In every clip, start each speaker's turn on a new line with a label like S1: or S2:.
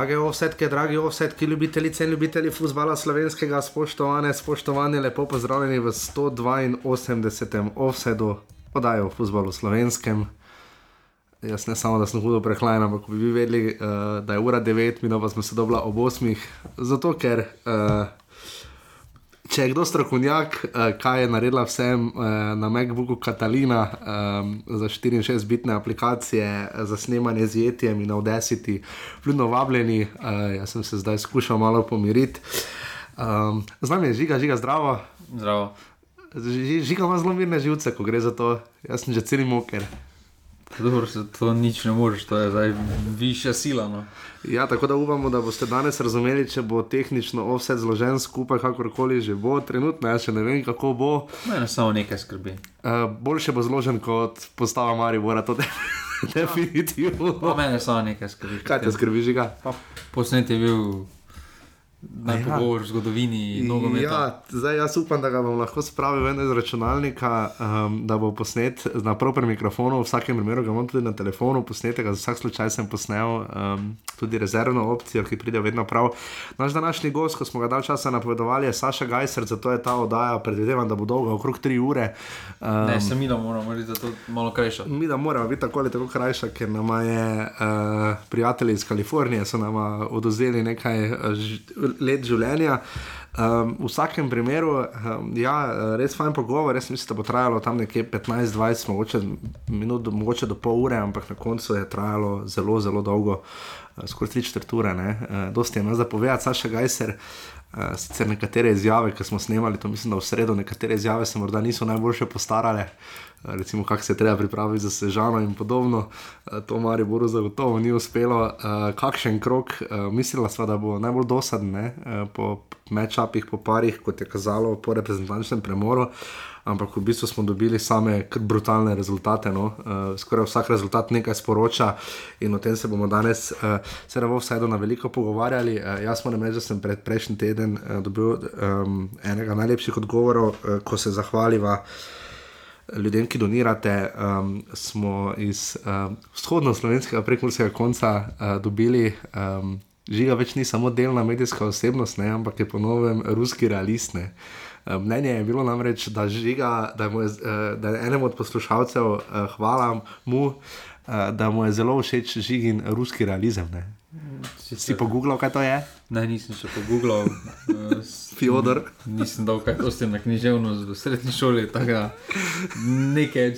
S1: Drage ovsetke, dragi ovsetki, ljubitelice in ljubitelji futbola slovenskega, spoštovane, spoštovane, lepo pozdravljeni v 182. offsetu, podajo v futbolu slovenskem. Jaz ne samo, da sem hudo prehlajen, ampak bi vi vedeli, uh, da je ura 9, mi pa smo se dobila ob 8. Zato ker. Uh, Če je kdo strokovnjak, uh, kaj je naredila vsem uh, na MacBooku Katalina um, za 64-bitne aplikacije, za snemanje z jetjem in Audacity, vljudno vabljeni, jaz sem se zdaj skušal malo pomiriti. Um, z nami je žiga, žiga zdravo.
S2: Zdravo.
S1: Žiga ima zelo mirne živce, ko gre za to. Jaz sem že cel moker.
S2: Dobro, to nič ne moreš, to je zdaj višja sila. No.
S1: Ja, tako da upamo, da boste danes razumeli, če bo tehnično vse zložen skupaj, kakorkoli že bo. Trenutno jaz še ne vem, kako bo.
S2: Ne, samo nekaj skrbi.
S1: Uh, boljše bo zložen kot postava Maribora, to je definitivno.
S2: Po meni samo nekaj skrbi.
S1: Kaj te skrbi, žiga?
S2: Posnet je bil najbolj ja. v zgodovini nogometa.
S1: Ja, zdaj jaz upam, da ga bom lahko spravil ven iz računalnika, um, da bo posnet na prvem mikrofonu, v vsakem primeru ga imam tudi na telefonu, posnetega, za vsak slučaj sem posnel um, tudi rezervno opcijo, ki pride vedno prav. Naš današnji gost, ko smo ga dal časa napovedovali, je Saša Gajser, zato je ta oddaja, predvidevam, da bo dolga okrog 3 ure.
S2: Um, ne, se mi da moramo biti zato malo krajša.
S1: Mi da moramo biti tako ali tako krajša, ker nam je uh, prijatelji iz Kalifornije, so nam oduzeli nekaj. Uh, let življenja. Um, v vsakem primeru, um, ja, res fajn pogovor, res mislim, da bo trajalo tam nekje 15-20 mogoče minut, mogoče do pol ure, ampak na koncu je trajalo zelo, zelo dolgo, uh, skoraj tri četrture. Uh, dosti je nas zapovedati, Saša Gajser. Uh, sicer nekatere izjave, ki smo snemali, to mislim, da v sredo, nekatere izjave se morda niso najboljše postarale, uh, recimo kako se treba pripraviti za sežano in podobno. Uh, to Mari Boru zagotovo ni uspelo. Uh, kakšen krok, uh, mislila sva, da bo najbolj dosaden uh, po mečapih, po parih, kot je kazalo po reprezentančnem premoru. Ampak v bistvu smo dobili same brutalne rezultate. No? Uh, skoraj vsak rezultat nekaj sporoča in o tem se bomo danes, uh, se ne bo vse na veliko pogovarjali. Uh, jaz moram reči, da sem pred prejšnjim tednom uh, dobil um, enega najlepših odgovorov, uh, ko se zahvaliva. Ljudem, ki donirate, um, smo iz um, vzhodno-slovenskega prekurskega konca uh, dobili, um, žiga več ni samo delna medijska osebnost, ne, ampak je ponovem ruski realist. Ne. Eh, mnenje je bilo namreč, da, žiga, da, je, eh, da je enemu od poslušalcev uh, hvala mu, uh, da mu je zelo všeč žigin ruski realizem. Ne. Si, si pogooglal, kaj to je?
S2: Ne, nisem še pogooglal.
S1: Fjodor.
S2: nisem dal kaj dosti na književnost v srednji šoli, tako nekaj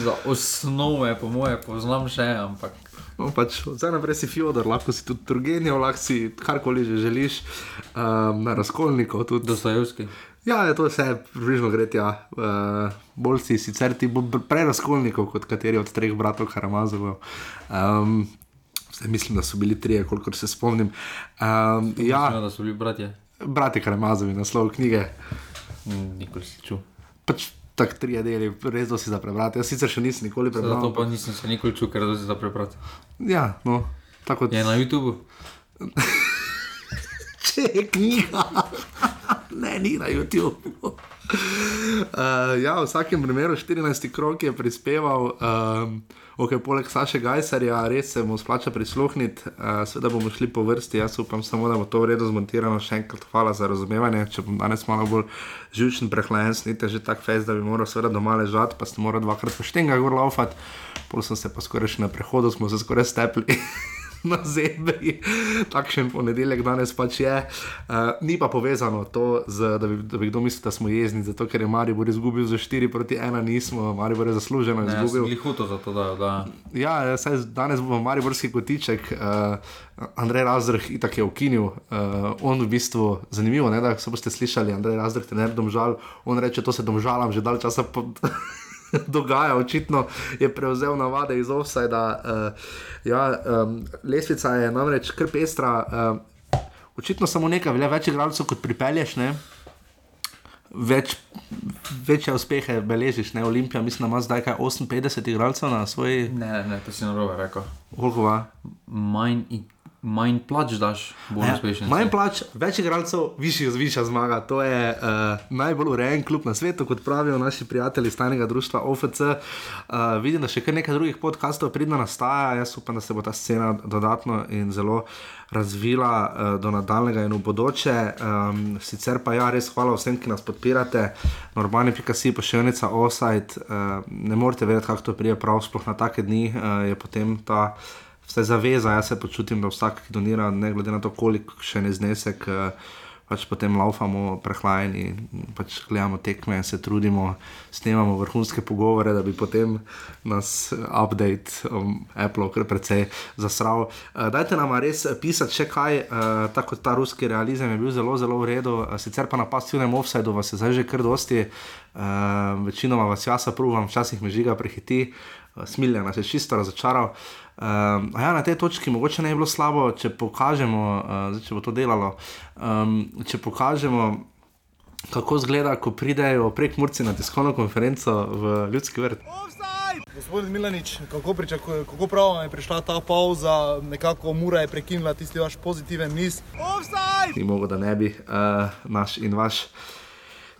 S2: za osnove, po moje, poznam še, ampak.
S1: No, pač, zdaj naprej si Fjodor, lahko si tudi Turgenijo, lahko si karkoli že želiš, um, na razkolniku tudi.
S2: Dostojevski.
S1: Ja, je to vse približno gre. Ja. Uh, bolj si sicer ti prej razkolnikov kot kateri od treh bratov Karamazov. Um, mislim, da so bili trije, koliko se spomnim. Um, ja,
S2: mislim, da so bili bratje.
S1: Brati Karamazovi, naslov knjige.
S2: Mm, nikoli si čutil.
S1: Pač, Tako tri deli, res do si za prebrati. Jaz sicer še nisem nikoli prebral.
S2: Zato pa nisem se nikoli čutil, ker do si za prebrati.
S1: Ja, no, tako
S2: da. Je na YouTubu.
S1: Če je knjiga ne, ni na YouTubu. Uh, ja, v vsakem primeru 14. krok je prispeval, um, okay, poleg Saša Gajsarja, res se mu splača prisluhniti, uh, seveda bomo šli po vrsti. Jaz upam samo, da bo to v redu zmontirano. Še enkrat hvala za razumevanje. Če bom danes malo bolj živčen, prehlajen, snite že tak fez, da bi moral seveda doma ležati, pa ste morali dvakrat poštenga gor laufati, pol sem se pa skoraj še na prehodu, smo se skoraj stepli. na zemlji, takšen ponedeljek danes pač je. Uh, ni pa povezano to, z, da, bi, da bi kdo mislil, da smo jezni, zato ker je Maribor izgubil za 4 proti 1, nismo, Maribor je zasluženo izgubil.
S2: Ne, huto za to, da. da.
S1: Ja, ja saj, danes bomo Mariborski kotiček. Uh, Andrej Razdrh je tako ukinil, uh, on v bistvu zanimivo, ne, da so boste slišali, Andrej Razdrh te ne domžal, on reče, to se domžalam že dalj časa. Pod... dogaja, očitno je prevzel navade iz Offsajda. Uh, ja, um, lesvica je namreč kar pestra, uh, očitno samo nekaj, velja več igralcev kot pripelješ. Ne? Več, večje uspehe beležiš, ne Olimpija, mislim, da ima zdaj kaj 58 igralcev na svoji.
S2: Ne, ne, to si na robe rekel.
S1: Koliko ima?
S2: Manj manj plač daš, bolj
S1: Ja,
S2: uspešen.
S1: Manj plač, več igralcev, višji, višja zmaga. To je uh, najbolj urejen klub na svetu, kot pravijo naši prijatelji stalnega društva OFC. Uh, vidim, da še kar nekaj drugih podkastov pridno nastaja. Jaz upam, da se bo ta scena dodatno in zelo razvila uh, do nadaljnega in v bodoče. Um, sicer pa ja, res hvala vsem, ki nas podpirate. Normani.si pošiljnica offside. Uh, ne morete vedeti, kako to prije prav, sploh na take dni uh, je potem ta vse zaveza, jaz se počutim, da vsak, ki donira, ne glede na to, koliko še ne znesek, eh, pač potem laufamo prehlajeni pač gledamo tekme se trudimo, snemamo vrhunske pogovore, da bi potem nas eh, update um, Apple kar precej zasral. Uh, dajte nam res pisati še kaj, uh, tako kot ta ruski realizem je bil zelo, zelo v redu, uh, sicer pa na pasivnem offsajdu vas je zdaj že kar dosti, uh, večinoma vas jasa pruvam, včasih me žiga prehiti. Smilja nas je čisto razočaral. Um, ja, na tej točki mogoče ne bi bilo slabo, če pokažemo, uh, zdaj, če bo to delalo, um, če pokažemo, kako izgleda, ko pridejo prek Murci na tiskovno konferenco v Ljudski vrt.
S3: Gospod Milanič, kako, pričakuje- kako prav je prišla ta pauza, nekako mura je prekinila tisti vaš pozitiven niz?
S1: Ni mogo, da ne bi uh, naš in vaš.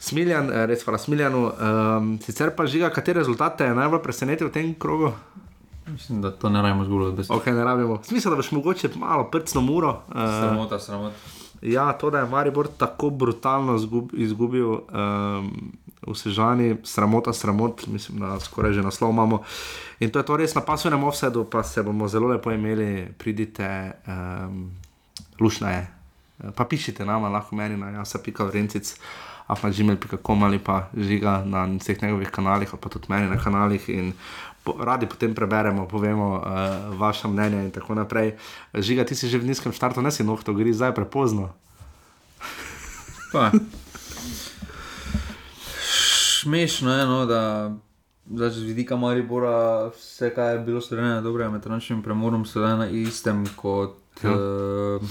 S1: Smiljan, eh, res hvala Smiljanu. Um, sicer pa žiga, katere rezultate je najbolj presenetil v tem krogu?
S2: Mislim, da to ne rajmo zgolj od besed.
S1: Ok, ne rabimo. Smisel, da boš mogoče malo prcno muro. Uh,
S2: Sramota, sramota.
S1: Ja, to, da je Maribor tako brutalno zgub, izgubil um, v Sežani, sramota, sramot, mislim, da skoraj že naslov imamo. In to je to res na pasovnem offsetu, pa se bomo zelo lepo imeli, pridite, um, lušna je. Pa pišite nama, lahko meni na jasa.vrencic, afnažimel.com ali pa žiga na vseh njegovih kanalih, ali pa tudi meni na kanalih. In po, radi potem preberemo, povemo uh, vaše mnenje in tako naprej. Žiga, ti si že v nizkem štartu, ne si noh, to gre zdaj prepozno.
S2: Pa. Smešno je, no, da zdaj z vidika Maribora vse, kar je bilo storjeno dobro med našim premorom, sedaj na istem, kot
S1: ja.
S2: uh,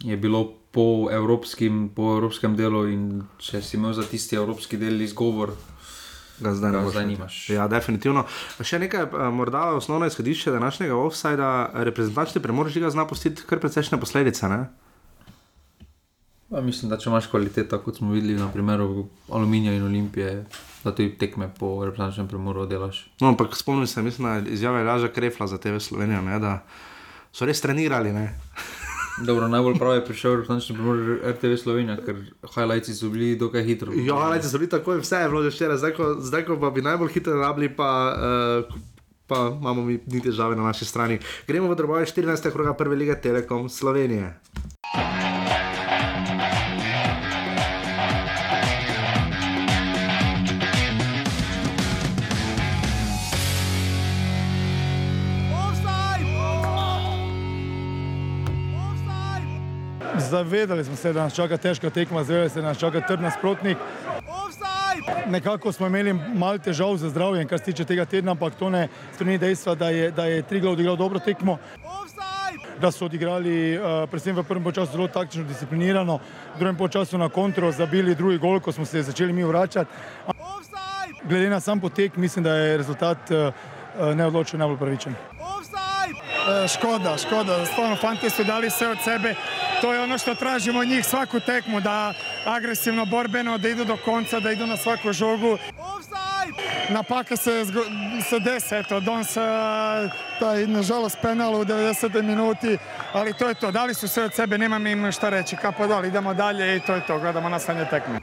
S2: je bilo po, evropskim, po evropskem delu. In če si imel za tisti evropski del izgovor,
S1: Ga zdaj ne
S2: Ga nimaš.
S1: Ja, definitivno. Še nekaj, eh, morda osnovno izhodišče današnjega offsajda, reprezentančni premor žiga zna pustiti kar precejšnje posledice. Ne?
S2: pa mislim, da če imaš kvaliteto, kot smo videli na primeru Aluminija in Olimpije, da tudi tekme po reprezentančnem premoru delaš.
S1: No, ampak spomnim se, mislim, na izjave Laža Krefla za TV Slovenijo, ne, da so res trenirali.
S2: Dobro, najbolj prav je prišel reprezentančni premor RTV Slovenija, ker highlights so bili dokaj hitro.
S1: Ja, gledajte, so bili tako vse je bilo že včeraj, zdaj, ko- zdaj ko pa bi najbolj hitro rabili, pa, uh, pa imamo mi ni težave na naši strani. Gremo v drobove 14. kroga prve lige Telekom Slovenije.
S3: Zavedali smo se, da nas čaka težka tekma, zavedali se, da nas čaka trd nasprotnik. Nekako smo imeli malo težav z zdravjem, kar se tiče tega tedna, ampak to ne spremeni dejstva, da je, da je Triglav odigral dobro tekmo. Da so odigrali, uh, predvsem v prvem času, zelo taktično, disciplinirano, v drugem času na kontro zabili drugi gol, ko smo se začeli mi vračati. Glede na sam potek, mislim, da je rezultat uh, neodločen, najbolj pravičen.
S4: Škoda, škoda, stvarno fanti su dali sve od sebe. To je ono što tražimo od njih svaku tekmu, da agresivno, borbeno, da idu do konca, da idu na svaku žogu. Napake se, se dese, eto, Don sa taj, nažalost, penal u 90. minuti, ali to je to, dali su sve od sebe, nemam im šta reći, kapa doli, idemo dalje i to je to, gledamo nastavljanje tekme.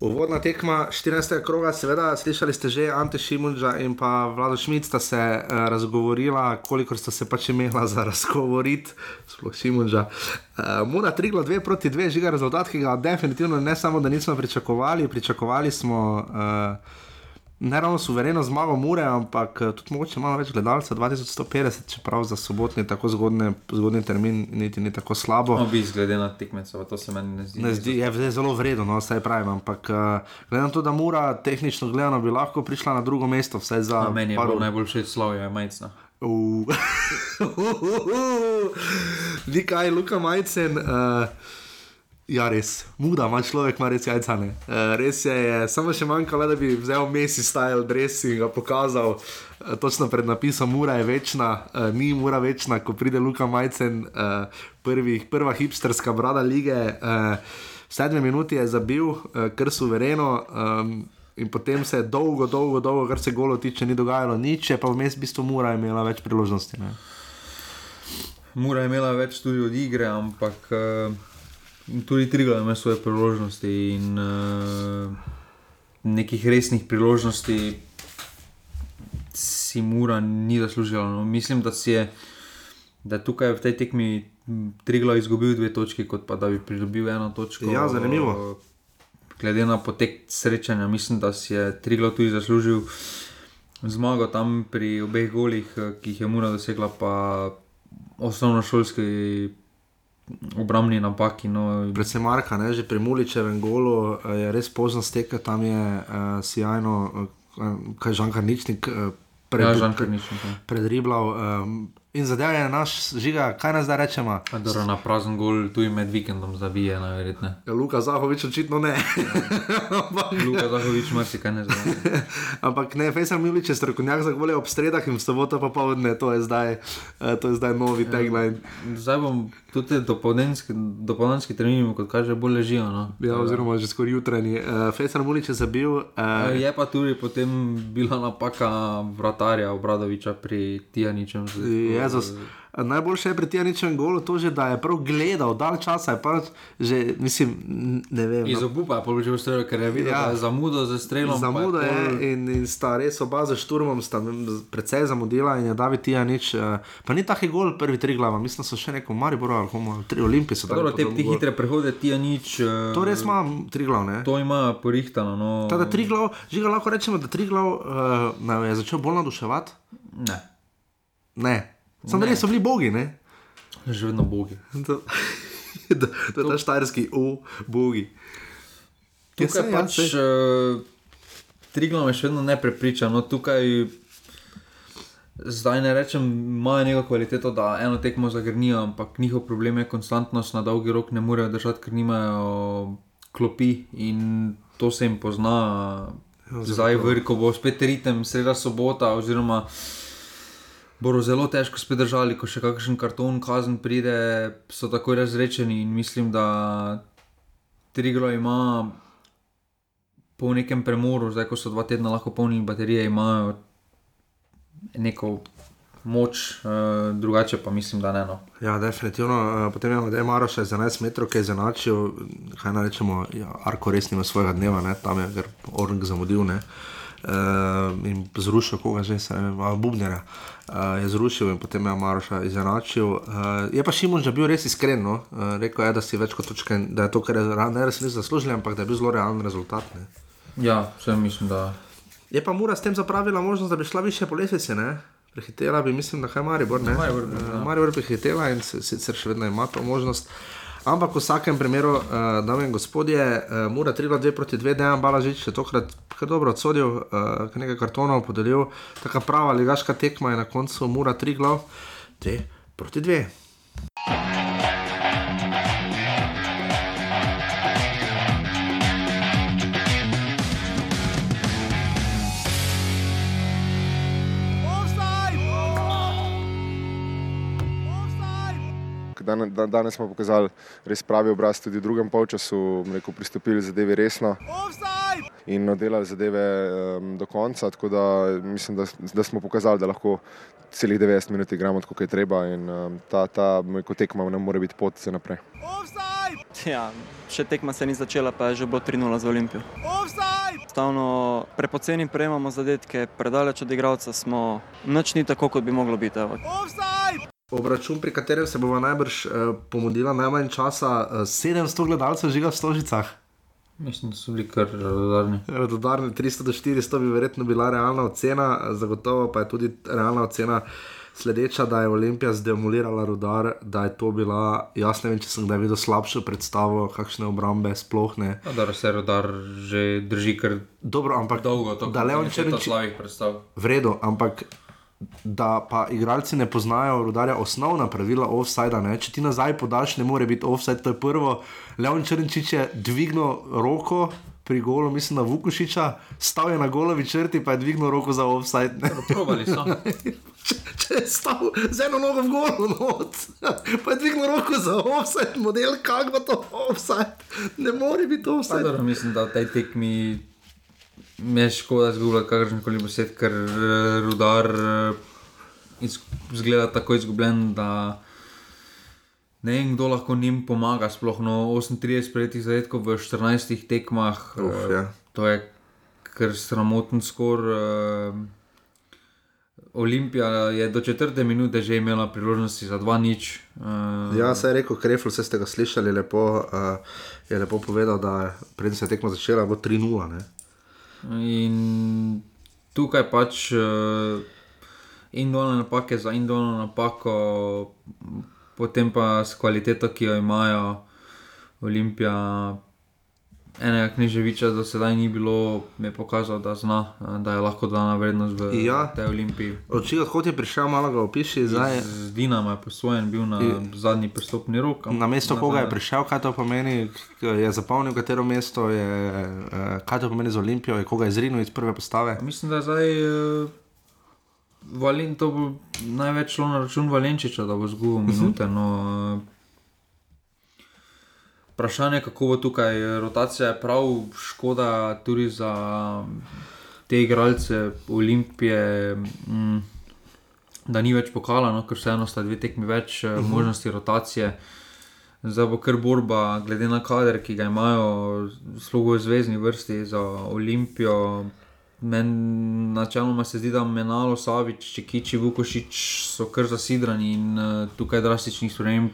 S1: Uvodna tekma 14. kroga, seveda, slišali ste že Ante Šimunča in pa Vlado Šmit sta se uh, razgovorila, kolikor sta se pač imela za razgovoriti, sploh Šimunča. Uh, Muna Trigla 2 proti 2, žiga rezultat, ki ga definitivno ne samo, da nismo pričakovali, pričakovali smo uh, ne ravno suvereno zmago Mure, ampak eh, tudi mogoče malo več gledalcev, 2150, čeprav za sobotni tako zgodne, zgodni termin niti ni tako slabo.
S2: No, bi glede na tekmece, to se meni ne zdi.
S1: Ne zdi, je zdaj zelo vredno, no, vsaj pravim, ampak uh, glede na to, da mora tehnično gledano bi lahko prišla na drugo mesto, vsaj za
S2: A meni je
S1: par
S2: bilo
S1: ur.
S2: najbolj všeč Slavija, je majcna.
S1: Uh. Ni kaj, Luka Majcen. Uh, Ja, res, muda ima človek, ima res jajca. Uh, res je, je, samo še manjkalo, da bi vzel Messi style dress in ga pokazal. Uh, točno pred napisom, mura je večna, uh, ni mura večna, ko pride Luka Majcen, uh, prvih, prva hipsterska brada lige. V sedmi minuti je zabil, uh, kar suvereno. Um, In potem se je dolgo, dolgo, dolgo, kar se golo tiče, ni dogajalo nič, pa vmes v bistvu mora imela več priložnosti. Ne?
S2: Mura je imela več tudi od igre, ampak tudi Trigla ima svoje priložnosti in uh, nekih resnih priložnosti si Mura ni zaslužila. No, mislim, da, je, da tukaj v tej tekmi Trigla izgubil dve točki, kot pa da bi pridobil eno točko.
S1: Ja, zanimivo.
S2: Glede na potek srečanja, mislim, da si je Triglo tudi zaslužil zmago tam pri obeh golih, eh, ki jih je Mura dosegla, pa osnovno šolski. Obrambni napaki. No.
S1: Predvsem Marka, ne, že pri Muličevem golu eh, je res pozno stekel, tam je uh, sjajno, uh, kaj žanka ničnik. Uh,
S2: Pred, ja,
S1: predriblal. Um, In zadeva je naš žiga, kaj nas zdaj rečemo?
S2: Dobro, na prazen gol, tu je med vikendom zabije, najverjetneje.
S1: Ja, Luka Zahovič očitno ne.
S2: Luka Zahovič ima si kaj ne znamo.
S1: Ampak ne, Fejsar Milič je strokovnjak za gole ob stredah in v soboto pa povedne, to je zdaj, uh, to je zdaj novi ja, tagline.
S2: Zdaj bom tudi dopolnjenski trening, kot kaže, bolj ležijo. No.
S1: Ja, oziroma že skoraj jutranji. Uh, Fejsar Milič je zabil.
S2: Uh, je pa tudi potem bila napaka vratarja Obradoviča pri Tijaničem.
S1: Jezus. Najboljše je pri tem nečem golu to, že, da je prav gledal, dal časa je pač že, mislim, ne vem.
S2: No. Iz obupa je položil strelj, ker je videl, ja. da je zamudo za strelom.
S1: Zamudo je, pol... je in, in sta res oba za šturmom, sta precej zamudila in je David Tijanič. Uh, pa ni taki gol prvi tri glava, mislim, so še neko Maribor ali homo, tri olimpije so
S2: tako. Te, te hitre prehode Tijanič.
S1: Uh, to res ima tri glavne.
S2: To ima porihtano. No.
S1: Tada tri glav, žiga lahko rečemo, da tri glav uh, je začel bolj naduševati?
S2: Ne.
S1: Ne. Samo res so bili bogi, ne?
S2: Že vedno bogi.
S1: To, to, to je ta štajerski, o, bogi.
S2: Tukaj je pač uh, Triglav me še vedno ne prepriča. No, tukaj zdaj ne rečem, imajo neko kvaliteto, da eno tekmo zagrnijo, ampak njihov problem je konstantnost, na dolgi rok ne morejo držati, ker nimajo klopi in to se jim pozna. Ja, zdaj, ko bo spet ritem, sreda sobota, oziroma bodo zelo težko spet držali, ko še kakšen karton kazen pride, so tako razrečeni in mislim, da Triglo ima po nekem premoru, zdaj ko so dva tedna lahko polni baterije, imajo neko. Moč, uh, drugače pa mislim, da ne. No.
S1: Ja, definitivno. Uh, potem imamo Dej Maro še za 11 metrov, ki je zanačil, kaj naj rečemo, ja, Arko res nima svojega dneva, ne? tam je Ornk zamudil uh, in zrušil koga že, se ne vem, Bubnjera. Uh, uh, je zrušil in potem je Maroša izenačil. Uh, je pa Šimun že bil res iskren, no? uh, rekel je, da si več kot točke, da je to, kar je ne res ni zaslužil, ampak da je bil zelo realen rezultat. Ne?
S2: Ja, vse mislim, da.
S1: Je pa Mura s tem zapravila možnost, da bi šla više po lesvici, ne? Prehitela bi, mislim, da je Maribor, ne?
S2: Maribor, ja.
S1: Maribor prehitela in sicer še vedno ima to možnost. Ampak v vsakem primeru, uh, dame in gospodje, uh, mora 3-2 proti 2, da je Balažič še tokrat kar dobro odsodil, uh, nekaj kartonov podelil. Taka prava ligaška tekma je na koncu mora 3 glav, 2 proti 2.
S5: dan, dan, danes smo pokazali res pravi obraz, tudi v drugem polčasu, rekel, pristopili zadeve resno in oddelali zadeve um, do konca. Tako da mislim, da, da smo pokazali, da lahko celih 90 minut igramo tako, kot je treba in um, ta, ta tekma ne more biti pot za naprej.
S6: Ja, še tekma se ni začela, pa je že bilo 3-0 za Olimpijo. Stavno prepoceni prejemamo zadetke, predaleč od igralca smo, noč ni tako, kot bi moglo biti.
S1: Obračun, pri katerem se bomo najbrž uh, pomodila najmanj časa, eh, 700 gledalcev žiga v Stožicah.
S2: Mislim, da so bili kar radodarni.
S1: Radodarni, 300 do 400 bi verjetno bila realna ocena, zagotovo pa je tudi realna ocena sledeča, da je Olimpija zdemolirala rudar, da je to bila, jaz ne vem, če sem kdaj videl slabšo predstavo, kakšne obrambe sploh ne.
S2: Da se rudar že drži kar
S1: Dobro, ampak,
S2: dolgo, to,
S1: da le on če
S2: reče.
S1: Vredo, ampak da pa igralci ne poznajo rudarja osnovna pravila offsajda. Če ti nazaj podaš, ne more biti offside, to je prvo. Leon Črnčič je dvignil roko. Pri golu, mislim, na Vukušiča, stal je na golovi črti, pa je dvignil roko za offside.
S2: Probali so.
S1: če, če je stal z eno nogo v golu, noč, pa je dvignil roko za offside, model, kako bo to offside. Ne more biti offside.
S2: Dobro, mislim, da v tej tekmi mi je škoda zgubljati kakršen koli besed, ker uh, rudar uh, izgleda tako izgubljen, da ne vem, kdo lahko njim pomaga. Sploh no 38 prejetih zadetkov v 14 tekmah.
S1: Uf,
S2: uh,
S1: ja.
S2: To je kar sramoten skor. Uh, Olimpija je do četrte minute že imela priložnosti za dva nič. Uh,
S1: Ja, se je rekel, Krefl, vse ste ga slišali, lepo, uh, je lepo povedal, da predtem se je tekmo začela, bo 3-0.
S2: In tukaj pač uh, indolne napake za indolno napako, potem pa s kvaliteto, ki jo imajo Olimpija. Enega književiča do sedaj ni bilo, je pokazal, da zna, eh, da je lahko dana vrednost v
S1: Ja.
S2: tej Olimpiji.
S1: Čega odhod je prišel, malo ga opiši, zdaj
S2: Z Dinama je posvojen, bil na zadnji pristopni rok.
S1: na mesto
S2: ne,
S1: koga je prišel, kaj to pomeni, je zapolnil katero mesto, je, uh, kaj to pomeni za Olimpijo, je koga izrinil iz prve postave.
S2: Mislim, da je zdaj uh, Valen, to bo največ šlo na račun Valenčiča, da bo zgubil minute. No, uh, vprašanje, kako bo tukaj rotacija, je prav škoda tudi za te igralce Olimpije. Mm, Da ni več pokala, no, ker vseeno sta dve tekmi več uh -huh. možnosti rotacije. Zdaj bo kar borba, glede na kader, ki ga imajo, slogo v zvezdni vrsti za Olimpijo. Men, načeloma se zdi, da Menalo, Savič, Čekiči, Vukošič so kar zasidrani in uh, tukaj drastičnih sprememb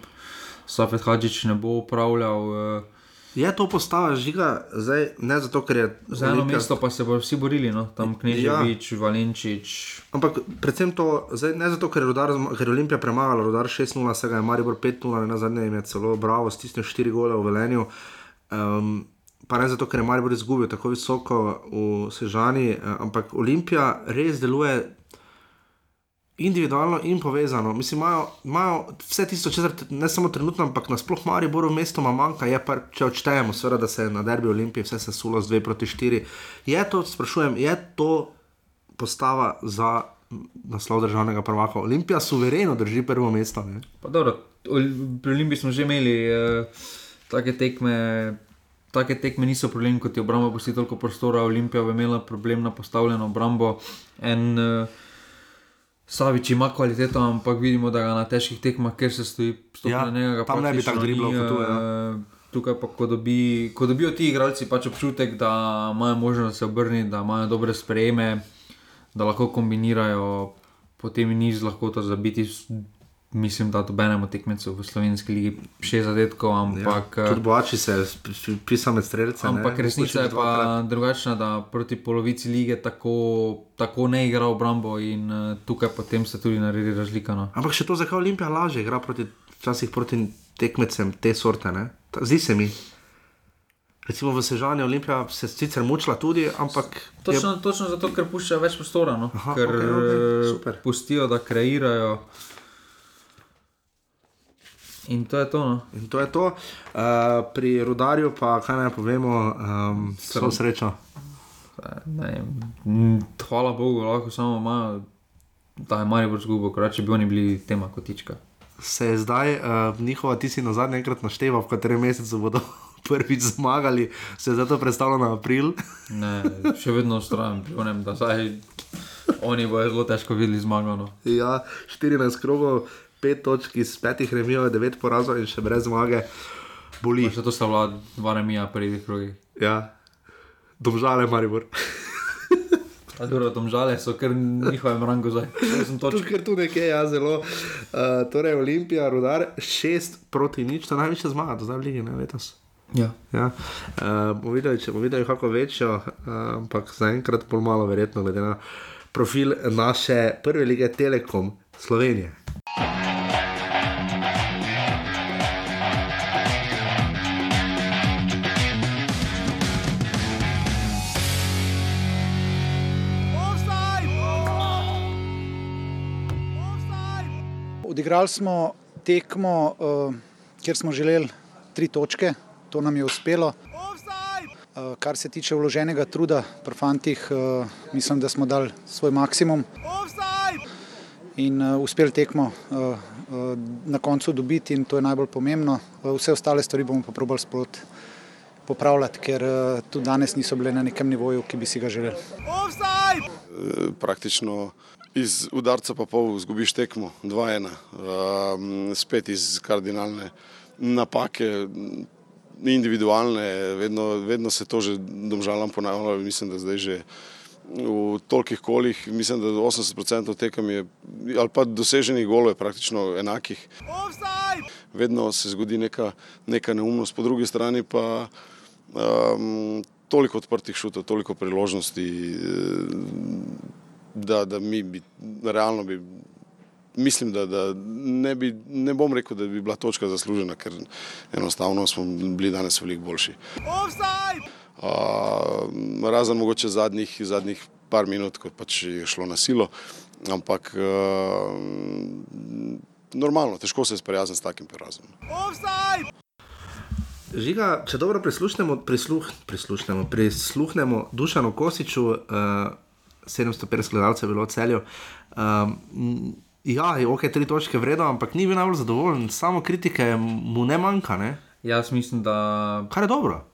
S2: Safet Hadžič ne bo upravljal. Uh,
S1: Je to postava žiga, zdaj ne zato, ker je
S2: za eno mesto pa se bodo vsi borili, no? tam Kneževič, ja. Valenčič.
S1: Ampak predvsem to, zdaj, ne zato, ker je, Rudar, zma- ker je Olimpija premagala, Rudar 6-0, se ga je Maribor 5-0, na zadnje je celo Bravo stisnil 4 gole v Velenju. Um, pa ne zato, ker je Maribor izgubil tako visoko v Sežani, eh, ampak Olimpija res deluje individualno in povezano. Mislim, imajo, imajo vse tisto, česar ne samo trenutno, ampak nasploh Mariboru mestoma manjka, je pa, če odštejemo, seveda, da se je na derbi Olimpije vse sesulo z 2 proti 4. Je to, sprašujem, je to postava za naslov državnega prvaka. Olimpija suvereno drži prvo mesto. Ne?
S2: Pa dobro, pri Olimpiji smo že imeli uh, take tekme. Take tekme niso problem, kot je obramba pusti toliko prostora. Olimpija bi imela problem na postavljeno obrambo. En uh, Savič ima kvaliteto, ampak vidimo, da ga na težkih tekmah, ker se stoji
S1: Ja,
S2: stopno njega.
S1: tam ne bi tako driblal kot tu, ja.
S2: Tukaj pa, ko, dobi, ko dobijo ti igralci pač občutek, da imajo možnost, se obrnijo, da imajo dobre sprejeme, da lahko kombinirajo, potem ni z lahkoto zabiti. Mislim, da dobenemo tekmecev v slovenski ligi šest zadetkov, ampak.
S1: Ja, tudi boači se pisal med streljce.
S2: Ampak
S1: ne?
S2: resnica je pa drugačna, da proti polovici lige tako, tako ne igra obrambo in uh, tukaj potem se tudi naredi razlika. No.
S1: Ampak še to, zakaj Olimpija lažje igra proti, včasih proti tekmecem te sorte. Ne? Zdi se mi. Recimo v Sežani Olimpija se sicer mučila tudi, ampak. je-
S2: Točno, točno zato, ker puščajo več prostora, no?
S1: Aha,
S2: ker
S1: okej,
S2: eh,
S1: super.
S2: pustijo, da kreirajo. In to je to. No.
S1: In to je to. Uh, pri rudarju pa, kaj naj povemo, um, vso srečo.
S2: Ne, hvala Bogu, lahko samo imajo, da je Marijo zgubil, ker če bi oni bili tema kotička.
S1: Se je zdaj uh, njihova, ti si na zadnji enkrat našteval, v katerem mesecu bodo prvič zmagali, se je zato predstavljalo na april.
S2: Ne, še vedno ustrajam pri onem, da zdaj oni bojo zelo težko videli zmagano.
S1: ja, 14 krogov, 5 točk iz 5 remijev, 9 porazov in še brez zmage. Boli.
S2: Še to sta bila dva remija pri prvih krogih.
S1: Ja. Domžale, Maribor.
S2: A dobro, domžale so kar njihovem rangu zdaj. Točk.
S1: ker tu nekje je ja, zelo. Uh, torej, Olimpija, Rudar, 6 proti nič, to največja zmaga do zdaj v Ligi, ne letos.
S2: Ja.
S1: Ja. Uh, bomo videli, če bomo videli kako večjo, uh, ampak zaenkrat bolj malo verjetno, glede na profil naše prve lige Telekom Slovenije.
S7: Odigrali smo tekmo, uh, kjer smo želeli tri točke, to nam je uspelo. Uh, kar se tiče vloženega truda pri fantih, uh, mislim, da smo dali svoj maksimum in uspeli tekmo na koncu dobiti, in to je najbolj pomembno. Vse ostale stvari bomo pa probali sproti popravljati, ker tudi danes niso bile na nekem nivoju, ki bi si ga želeli.
S8: Praktično iz udarca pa pol zgubiš tekmo, 2-1, um, spet iz kardinalne napake, individualne, vedno, vedno se to že domžalam ponavlja, mislim, da zdaj že v tolikih kolih, mislim, da 80% tekem je, ali pa doseženih golov je praktično enakih. Vedno se zgodi neka, neka neumnost, po drugi strani pa um, toliko odprtih šutov, toliko priložnosti, da, da mi bi, realno bi, mislim, da, da ne, bi, ne bom rekel, da bi bila točka zaslužena, ker enostavno smo bili danes veliko boljši. Uh, razen mogoče zadnjih, zadnjih par minut, ko pač je šlo na silo, ampak uh, normalno, težko se sprijazniti s takim porazom.
S1: Žiga, če dobro prisluhnemo, prisluh, prisluhnemo, prisluhnemo Dušanu Kosiču, uh, 750 gledalcev je bilo v celju. Um, ja, je ok, tri točke vredno, ampak ni bil najbolj zadovoljen, samo kritike mu ne manjka. Ne?
S2: Jaz mislim, da.
S1: Kar je dobro.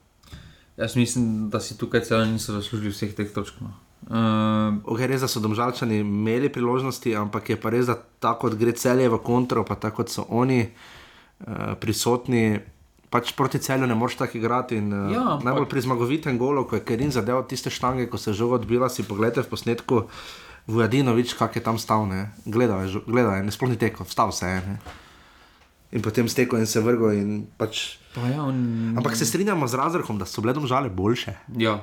S2: Jaz mislim, da si tukaj celo niso zaslužili vseh teh točk. No.
S1: Uh, okay, res so domžalčani imeli priložnosti, ampak je pa res, da tako kot gre celje v kontro, pa tako kot so oni uh, prisotni pač proti celju ne moreš tako igrati. In, uh, ja, najbolj pri zmagovitem golu, ko je Kerin zadeval tiste štange, ko se je žogo odbila, si pogledaj v posnetku. Vujadinovič, kak je tam stal, ne gledaj, gledaj ne sploh ni tekel, vstal se je. Ne? In potem stekel in se vrgel. In pač...
S2: pa ja, on...
S1: Ampak se strinjamo z razrahom, da so bile domžale boljše.
S2: Ja.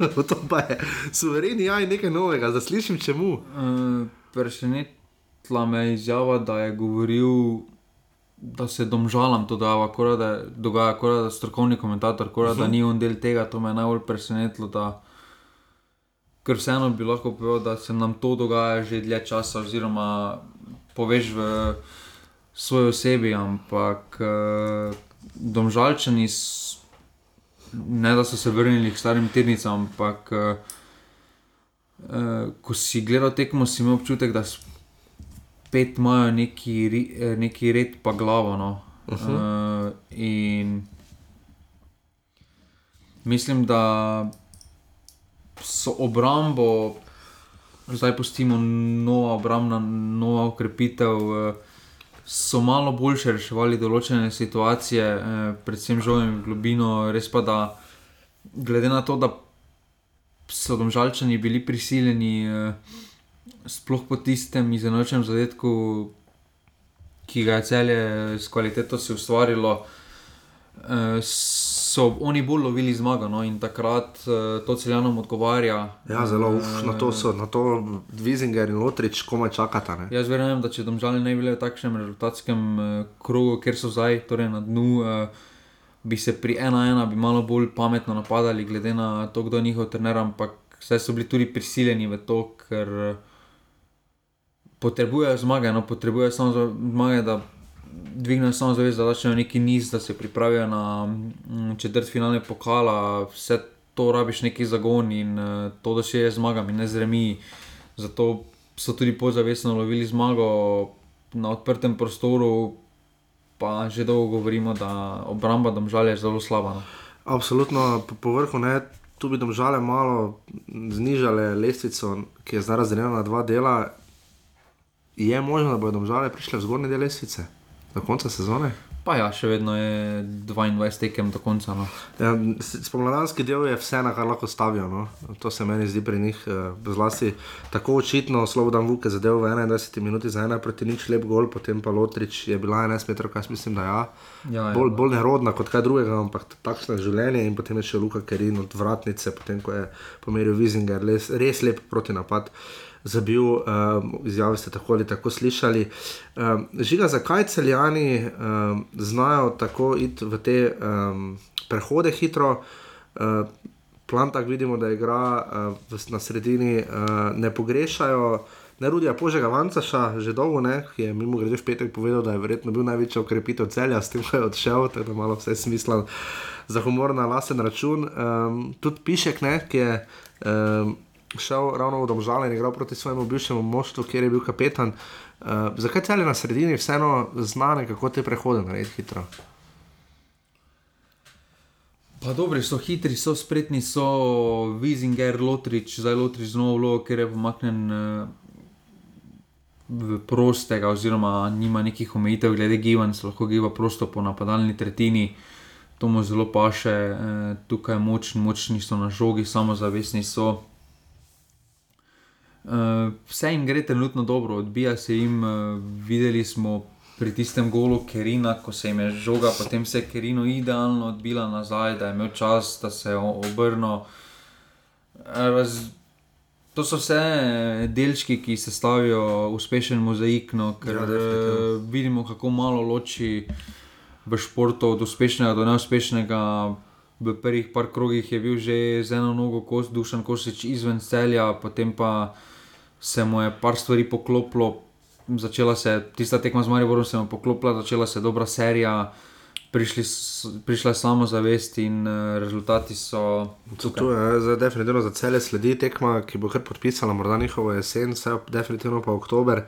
S1: to pa je suvereni, ja, nekaj novega, da slišim čemu.
S2: Uh, Presenetila me je izjava, da je govoril da se domžalam to dava, kora, da dogaja, kora, da strokovni komentator, kora, uh -huh. da mhm. ni on del tega, to me je najbolj presenetilo. Da, ker vseeno bi lahko povedal, da se nam to dogaja že dlje časa, oziroma poveš v svoji osebi, ampak uh, domžalčani, ne da so se vrnili k starim tednicam, ampak uh, uh, ko si gledal tekmo, si imel občutek, da spet imajo neki, eh, neki red, pa glavo. No. Uh -huh. uh, in mislim, da so obrambo, zdaj pustimo nova obrambna, nova ukrepitev. Uh, So malo boljše reševali določene situacije, eh, predvsem žojem v globino, res pa da, glede na to, da so domžalčani bili prisiljeni eh, sploh po tistem izenačenem zadetku, ki ga je celje s kvaliteto si ustvarilo, eh, so oni bolj lovili zmago no? in takrat eh, to celjanom odgovarja.
S1: Ja, zelo, uf, na to so, na to Vizinger in Lotrič komaj čakata. Ne?
S2: Jaz verjamem, da če domžali ne bi bili v takšnem rezultatskem eh, krogu, ker so zdaj torej na dnu. Bi se pri ena ena bi malo bolj pametno napadali, glede na to, kdo je njihov trener, ampak vse so bili tudi prisiljeni v to, ker uh, potrebujejo zmage, no, potrebujejo samo zmage, da dvignejo samo zavest, da začnejo neki niz, da se pripravijo na mm, četrt finale pokala, vse to rabiš neki zagon in uh, to, da še je zmagami, ne zremi. Zato so tudi pozavestno lovili zmago na odprtem prostoru, pa že dolgo govorimo, da obramba domžalja je zelo slaba. No.
S1: Absolutno, po, po vrhu ne. Tu bi domžale malo znižale lestvico, ki je zdaj razdeljena na dva dela, je možno, da bodo domžale prišle v zgornje dele lesice do konca sezone.
S2: Pa ja, še vedno je 22 tekem do konca. No.
S1: Ja, spomladanski del je vse, na kar lahko stavijo. No. To se meni zdi pri njih uh, zlasti tako očitno. Slobodan Vuk je zadeval v 21 minuti za ena proti nič lep gol, potem pa Lotrič je bila 11 metrov, kaj mislim, da ja. ja, ja bolj, bolj nerodna kot kaj drugega, ampak takšno je življenje. In potem je še Luka Kerin od vratnice, potem ko je pomeril Vizinger, res, res lep proti napad. Zabil, um, izjave ste tako ali tako slišali. Um, žiga, zakaj celjani um, znajo tako iti v te um, prehode hitro? Uh, Plan tako vidimo, da igra uh, na sredini, uh, ne pogrešajo, ne Rudija Požega Vancaša, že dolgo ne, ki je mimo grede v petek povedal, da je verjetno bil največji okrepitev celja, s tem, ko je odšel, tako da malo vse smisla za humor na lasen račun. Um, tudi Pišek, ne, ki je um, šel ravno v domžale in igral proti svojemu bivšemu moštvu, kjer je bil kapetan. Uh, zakaj celje na sredini vseeno znane, kako te prehode narediti hitro?
S2: Pa dobri so, hitri so, spretni so, Vizinger, Lotrič, zdaj Lotrič znovu vlogo, ker je pomaknen uh, v prostega, oziroma nima nekih omejitev glede gibanj, se lahko giba prosto po napadalni tretjini. To mu zelo paše, uh, tukaj močni, močni so na žogi, samozavestni so. Uh, vse jim gre trenutno dobro, odbija se jim, uh, videli smo pri tistem golu Kerina, ko se jim je žoga, potem se je Kerino idealno odbila nazaj, da je imel čas, da se je obrnil. Raz... To so vse delčki, ki se stavijo uspešen mozaik, no, ker ja, vidimo, kako malo loči v športu od uspešnega do neuspešnega. V prvih par krogih je bil že z eno nogo, kos, dušen kosič izven celja, potem pa se mu je par stvari poklopilo, začela se tista tekma z Mariborom, se je poklopila, začela se dobra serija, prišli, prišla je samo zavest in uh, rezultati so.
S1: To je zdaj definitivno za cele sledi tekma, ki bo kar podpisala, morda njihovo jesen, vse definitivno pa oktober.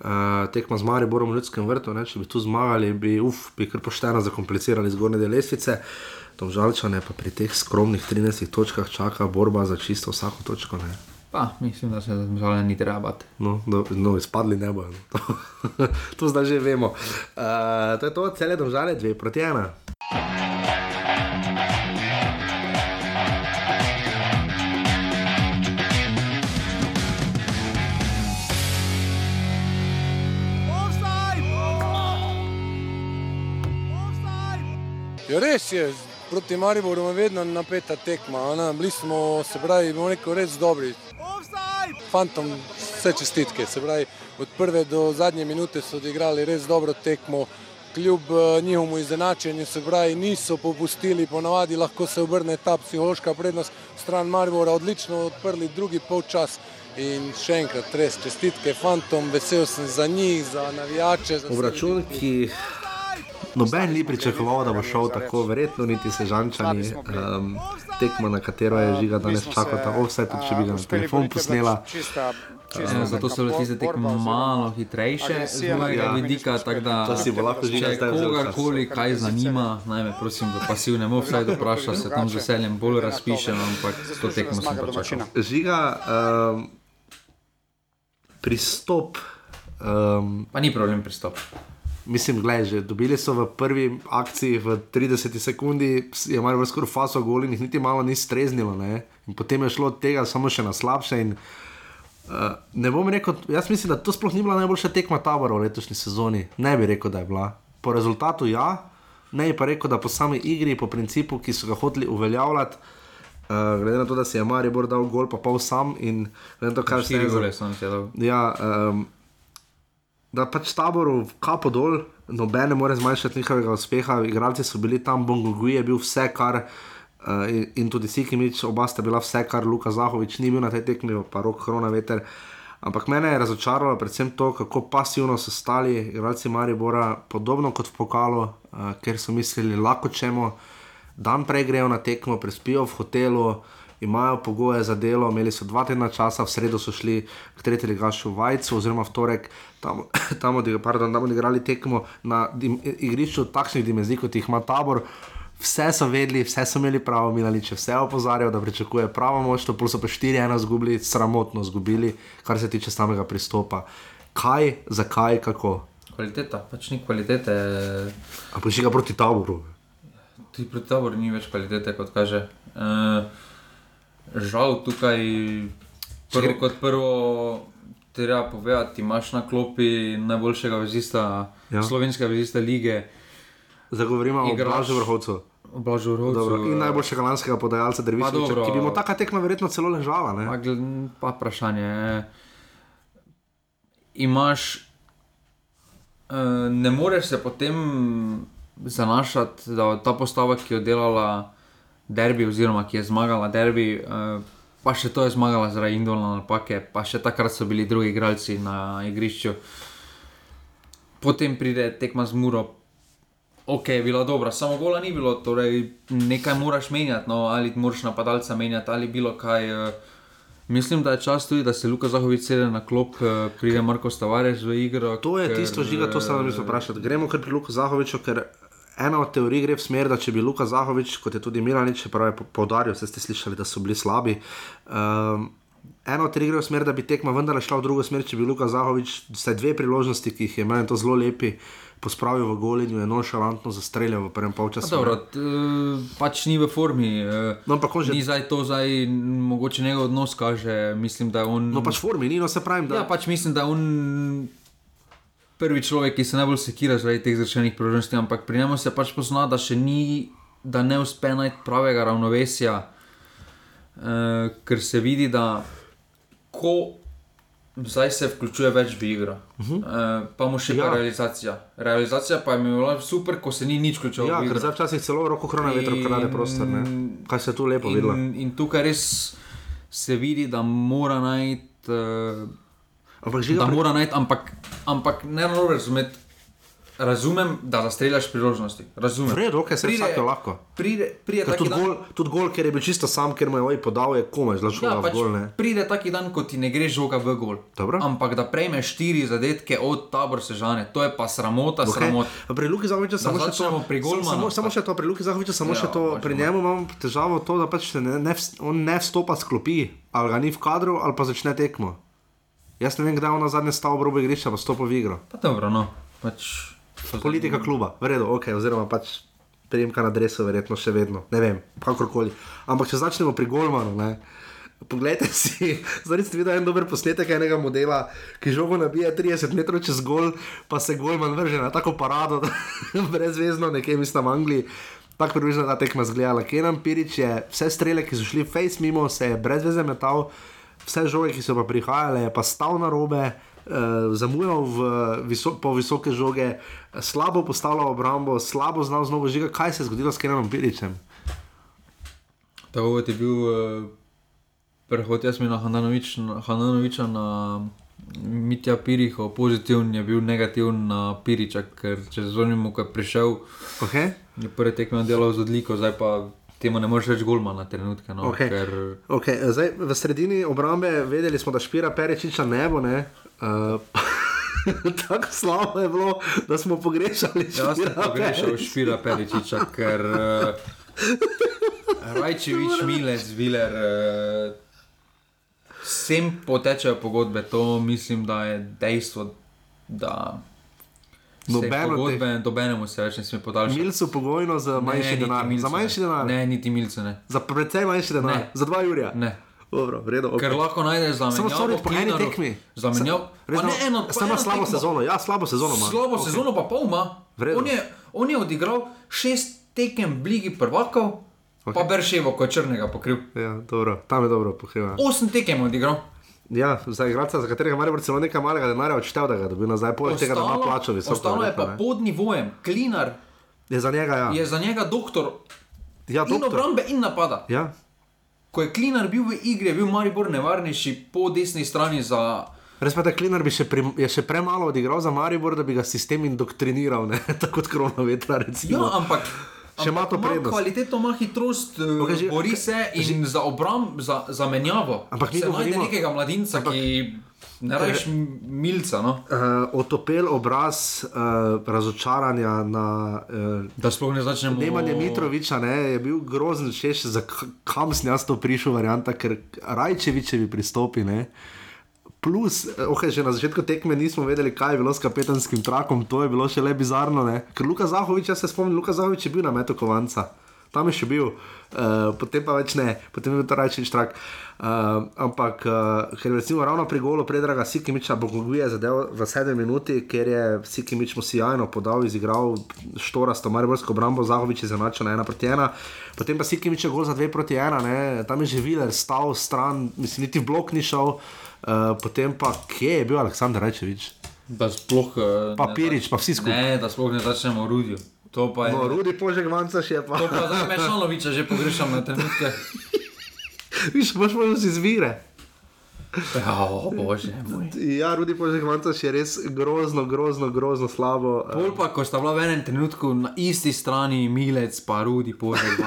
S1: Uh, tekma z Mariborom v ljudskem vrtu, ne? če bi tu zmagali, bi, uf, bi kar pošteno zakomplicirali zgornje del lestvice. Tom žalčane pa pri teh skromnih 13 točkah čaka borba za čisto vsako točko. Ne?
S2: Pa, mislim, da se zelo ni treba bati.
S1: No, no, no izpadli ne bojo. No. to zdaj že vemo. Uh, to je to, cele države, dve proti ena.
S9: Ja, res je, proti Mariboru je vedno napeta tekma. Bili smo, se pravi, bomo rekel, res dobri fantom vse čestitke. Se pravi, od prve do zadnje minute so odigrali res dobro tekmo, kljub eh, njihovemu izenačenju, se pravi, niso popustili, ponavadi lahko se obrne ta psihološka prednost stran Maribora, odlično odprli drugi polčas. In še enkrat, res čestitke fantom, vesel sem za njih, za navijače.
S1: Obračun, ki noben ni pričakoval, da bo šel tako, verjetno niti sežančani. Um, tekmo, na katero je žiga danes čakala, vse tudi če bi ga na telefon posnela.
S2: Uh, zato so bile tiste tekme malo hitrejše, z mojega vidika.
S1: Živel,
S2: da je kogarkoli kaj zanima, naj me prosim v pasivnem offsajdu vpraša, se tam z veseljem bolj razpišem, ampak to tekmo sem pa čakal.
S1: Žiga, um, pristop. Um,
S2: pa ni problem pristop.
S1: Mislim, gledaj, že dobili so v prvi akciji v 30 sekundi, je malo skoraj faso jih niti malo ni streznilo. Ne? In potem je šlo od tega samo še na slabše. In, uh, ne bom rekel, jaz mislim, da to sploh ni bila najboljša tekma tabora v letošnji sezoni. Ne bi rekel, da je bila. Po rezultatu ja, ne bi pa rekel, da po sami igri, po principu, ki so ga hoteli uveljavljati. Uh, glede na to, da si je Maribor dal gol, pa pol sam in glede na to, kar
S2: je zgodilo.
S1: Ja, um, da pač taboru kapo dol, noben ne more zmanjšati njihovega uspeha. Igralci so bili tam, Bongoguj je bil vse, kar uh, in, in tudi Sikimič, oba sta bila vse, kar Luka Zahovič ni bil na tej tekmi, pa rok Hrona veter. Ampak mene je razočaralo predvsem to, kako pasivno so stali igralci Maribora, podobno kot v pokalu, uh, ker so mislili, lahko čemo, dan prej grejo na tekmo, prespijo v hotelu imajo pogoje za delo, imeli so dva tedna časa, v sredo so šli k tretji gašu v Vajcu, oziroma v torek, tam, tam, pardon, tam odigrali tekmo na dim, igrišču takšnih dimenzij, kot jih ima tabor. Vse so vedeli, vse so imeli pravo, Milanič je vse opozarjal, da pričakuje pravo moč, to so pa 4-1 izgubili, sramotno izgubili, kar se tiče samega pristopa. Kaj, zakaj, kako?
S2: Kvaliteta, pač ni kvalitete.
S1: Ampak še ga proti taboru.
S2: Tudi proti taboru ni več kvalitete, kot kaže. Uh, žal tukaj, prvo kot prvo, treba povedati, imaš na klopi najboljšega vezista, ja. slovenskega vezista lige.
S1: Zagovorimo o Blažu vrhovcu.
S2: Blažu vrhovcu.
S1: In najboljšega lanskega podajalca Derviša, ki bi mu taka tekma verjetno celo ležala.
S2: Pa, pa vprašanje. Imaš, uh, ne moreš se potem zanašati, da ta postava, ki je delala derbi, oziroma ki je zmagala derbi, uh, pa še to je zmagala zaradi individualne napake, pa še takrat so bili drugi igralci na igrišču. Potem pride tekma z Muro, ok, je bila dobra, samo gola ni bilo, torej nekaj moraš menjati, no, ali moraš napadalca menjati, ali bilo kaj. Uh, mislim, da je čas tudi, da se Luka Zahovič sede na klop, uh, pride Marko Stavares v igro.
S1: To je ker, tisto žiga, to sem vam mislil vprašati. Gremo kar pri Luku Zahoviču, ker ena od teorij gre v smer, da če bi Luka Zahovič, kot je tudi Milanič, pravi povdaril, ste slišali, da so bili slabi. Um, Eno od teh gre v smer, da bi tekma vendar šla v drugo smer, če bi Luka Zahovič, vse dve priložnosti, ki jih je imel, to zelo lepi, pospravil v gol in je nošalantno zastreljal v prvem polčasu.
S2: Dobro, t, pač ni v formi. E,
S1: no, že...
S2: Ni zdaj to, zdaj, mogoče njegov odnos kaže. Mislim, da je on.
S1: No, pač formi, ni no se pravi.
S2: Da... Ja, pač mislim, da je on prvi človek, ki se najbolj sekira zaradi teh zrečenih priložnosti, ampak pri njemu se pač pozna, da še ni, da ne uspe najti pravega ravnovesja, e, ker se vidi, da ko Zdaj se vključuje več v igro, uh -huh. uh, pa mu še ja. pa realizacija. Realizacija pa je bila super, ko se ni nič vključilo.
S1: Ja, ker zdaj včasih celo roko hrana vetro, kar je prostor. Ne? Kaj se tu lepo vidi.
S2: In, in tukaj res se vidi, da mora najti. Uh, ampak, da mora najti, ampak, ampak ne moreš razumeti. Razumem, da zastreljaš priložnosti. Razumem.
S1: Redo, okay, se pride, lahko.
S2: Pride, pride
S1: tudi, dan, gol, tudi gol, ker je bil čisto sam, ker mu je oj podal, je komaj zlašel ja, v pač gol.
S2: Pride taki dan, ko ti ne gre žoga v gol.
S1: Dobro.
S2: Ampak da prejmeš štiri zadetke od tabor sežane, to je pa sramota. Okay. sramota.
S1: Pri Luki Zahoviču samo še to.
S2: Pri
S1: samo, samo še to, pri Luki Zahoviču samo ja, še to. Pri njemu imam težavo to, da pač ne, ne, on ne vstopa sklopi, ali ga ni v kadru, ali pa začne tekmo. Jaz ne vem, kdaj je na zadnje stavbo robe igrišča, pa stopa v igro.
S2: Pa dobro, no. Pač
S1: politika kluba, vredo, ok, oziroma pač prejemka na dresu, verjetno še vedno, ne vem, kakorkoli. Ampak če začnemo pri Golmanu, ne. Poglejte si, zdaj ste videli en dober posnetek enega modela, ki žogo nabija 30 metrov čez gol, pa se Golman vrže na tako parado, brezvezno, nekje mislim v Angliji. Tako približno ta tekma zgledala. Kenan Pirič je vse strele, ki so šli face mimo, se je brezvezno metal, vse žoge, ki so pa prihajale, je pa stal na robe, uh, zamujal viso po visoke žoge, slabo postavljal obrambo, slabo znal znova žiga. Kaj se je zgodilo s Kenom Piričem?
S2: Tako je bil uh, prehod jaz mi na Hananoviča na Mitja Piriho, pozitiven je bil negativen na Piriča, ker če zvonimo, ko je prišel,
S1: okay.
S2: je prvi tekmo delal z odliko, zdaj pa temu ne moreš več golma na trenutke. No,
S1: okay. Ker... Okay. Zdaj, v sredini obrambe vedeli smo, da špira Perečiča nebo. Ne? Uh, tako slabo je bilo, da smo pogrešali
S2: špira. Jaz sem pogrešal špira Perečiča, ker uh, Rajčevič, Milec, Viler. Uh, Vsem potečejo pogodbe, to mislim, da je dejstvo, da Nobeno Nobenemu se več ne sme podaljšati.
S1: Milcu pogojno za manjši denar. Za manjši denar.
S2: Ne, niti milce ne.
S1: Za precej manjši denar. Ne. Za dva jurja.
S2: Ne.
S1: Dobro, vredo, okay.
S2: Ker lahko najdeš za menjavo.
S1: Samo sorry, po eni tekmi.
S2: Za menjavo.
S1: Ne, eno. Samo slabo sezono. Ja, slabo sezono ima.
S2: Slabo okay. sezono pa pol ima. On je, on je odigral šest tekem v Ligi prvakov, okay. pa Berševo, ko je črnega pokril.
S1: Ja, dobro, tam je dobro pokril.
S2: Osem tekem odigral.
S1: Ja, za igralca, za katerega ima celo nekaj malega denarja, odštev, da ga dobi nazaj, poleg tega, da ima plačo visoko.
S2: Ostalo je pa pod nivojem, klinar.
S1: Je za njega, ja.
S2: Je za njega doktor.
S1: Ja,
S2: doktor. In obrambe in napada.
S1: Ja.
S2: Ko je klinar bil v igri, je bil Maribor nevarnejši po desni strani za.
S1: Res pa je, da klinar bi še, pri, še premalo odigral za Maribor, da bi ga sistem indoktriniral, tako kot korona vetra. Recimo.
S2: Ja, ampak.
S1: Še ima to prednost.
S2: Kvaliteto ima hitrost, eh, okay, že, bori se in že, za obramb, za, za menjavo.
S1: Ampak
S2: govorimo o nekega mladinca, ampak, ki ne rečeš milca. No?
S1: Uh, otopel obraz uh, razočaranja na.
S2: Uh, da sploh ne začnemo.
S1: Nemanje Mitroviča ne, je bil grozen, češ, za kam sem jaz to prišel, varianta, ker Rajčevičevi pristopi. Ne, Plus, okay, že na začetku tekme nismo vedeli, kaj je bilo s kapetanskim trakom, to je bilo še le bizarno. Ne? Ker Luka Zahovič, jaz se spomnim, Luka Zahovič je bil na metu kovanca, tam je še bil, uh, potem pa več ne, potem je bil to rajčni štrak. Uh, ampak, uh, ker recimo ravno pri golu predraga Sikimiča, Bogoguje zadev v sedem minuti, ker je Sikimič mu sijajno podal, izigral štorasto Mariborsko obrambo, Zahovič je zanačal na ena proti ena, potem pa Sikimič je gol za dve proti ena, ne? tam je že Viler stal stran, mislim, niti v blok ni šel. Uh, potem pa, kje je bil Aleksandr Rečevič?
S2: Da sploh. Uh,
S1: Papirič, pa vsi skupaj.
S2: Ne, da sploh ne začnemo ruditi. To pa je.
S1: No, rudi požeg manjca še pa.
S2: To pa zdaj mešanoviča že pogrešam na trenutke.
S1: Viš, imaš možnost izvire.
S2: Ja, bože,
S1: ja, Rudi Požek je res grozno, grozno, grozno slabo.
S2: Pol pa, ko sta bila v enem trenutku na isti strani Milec, pa Rudi Požek.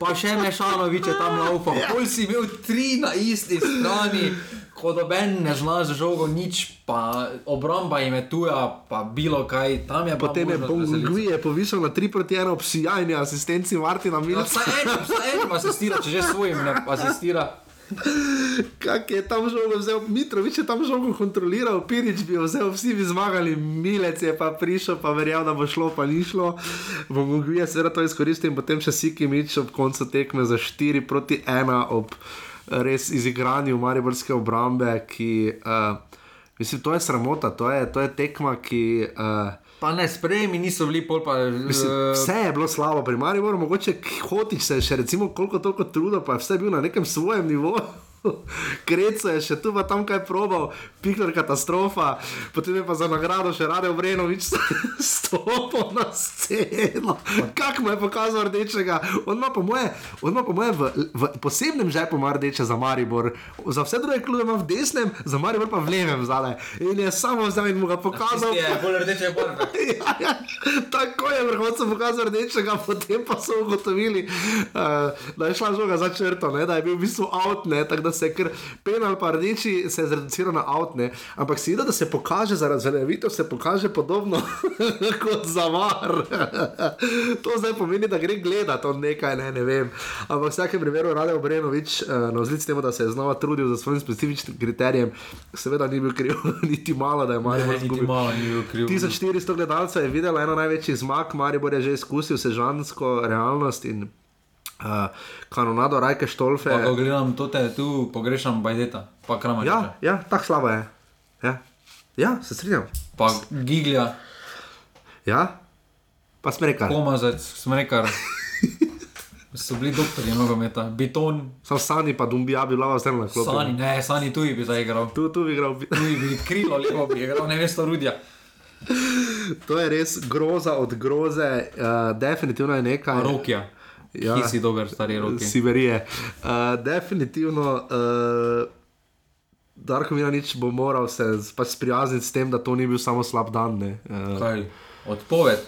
S2: Pa še Mešanovič je tam laupal. Pol si imel tri na isti strani, ko doben ne zna za žogo nič, pa obramba jim je tuja, pa bilo kaj. Tam je
S1: Potem je Bongui je povišal na 3 proti 1 ob sijajni asistenci Martina Milca.
S2: Ja, vsaj enim, vsaj enim asistira, če že svojim ne asistira.
S1: Kak je tam žogo vzel, Mitrovič je tam žogo kontroliral, Pirič bi jo vzel, vsi bi zmagali, Milec je pa prišel, pa verjel, da bo šlo, pa ni šlo. Bomo gvije seveda to izkoristili in potem še Siki Mič ob koncu tekme za 4 proti 1 ob res izigranju Mariborske obrambe, ki, uh, mislim, to je sramota, to je, to je tekma, ki. Uh,
S2: Pa ne, sprejemi niso bili pol pa.
S1: Mislim, vse je bilo slabo, pri Mariboru, mogoče hotiš se še, recimo, koliko toliko truda, pa je vse bil na nekem svojem nivoju. Kreco je še tu, pa tam kaj probal, pikler katastrofa, potem je pa za nagrado še rade obrenovič stopil na sceno. Kak mu je pokazal rdečega? On ima po moje, ima po moje v, v posebnem žepu rdeče za Maribor, za vse druge klube ima v desnem, za Maribor pa v levem zale. In je samo zdaj in mu ga pokazal.
S2: Je bolj rdeče, je bolj
S1: ja, ja, tako je vrhunsko pokazal rdečega, potem pa so ugotovili, uh, da je šla žoga za črto, ne, da je bil v bistvu out, ne, tako da se je kar penal, pa rdeči se je zreduciral na out, ne, ampak si videl, da se pokaže za razveljavitev, se pokaže podobno kot za var. to zdaj pomeni, da gre gledati to nekaj, ne, ne vem. Ampak v vsakem primeru Rade Obrenovič, uh, na vzlic temu, da se je znova trudil za svojim specifičnim kriterijem, seveda ni bil kriv, niti malo, da je Maribor
S2: Niti malo ni bil kriv.
S1: 1400 gledalcev je videlo eno največjih zmag, Maribor je že izkusil sežansko realnost in uh, kanonado Rajke Štolfe.
S2: Pa ko gledam to, te tu pogrešam Bajdeta, pa krama.
S1: Ja, ja tako slabo je. Ja. ja, se strinjam.
S2: Pa Giglja,
S1: Ja, pa smrekar.
S2: Komazec, Smrekar. So bili doktorji nogometa, beton,
S1: Sam Sani pa Dumbija bi bila vse na klopi.
S2: Sani, ne, Sani tu bi zaigral.
S1: Tu, tu bi igral.
S2: Tu bi krilo lepo bi igral, ne veš, to rudja.
S1: To je res groza od groze, uh, definitivno je nekaj.
S2: Rokja.
S1: Ja.
S2: Ki si dober, stari roki.
S1: Siberije. Uh, definitivno, uh, Darko Milanič bo moral se pač sprijazniti s tem, da to ni bil samo slab dan. ne. Uh,
S2: Kaj? Odpoved.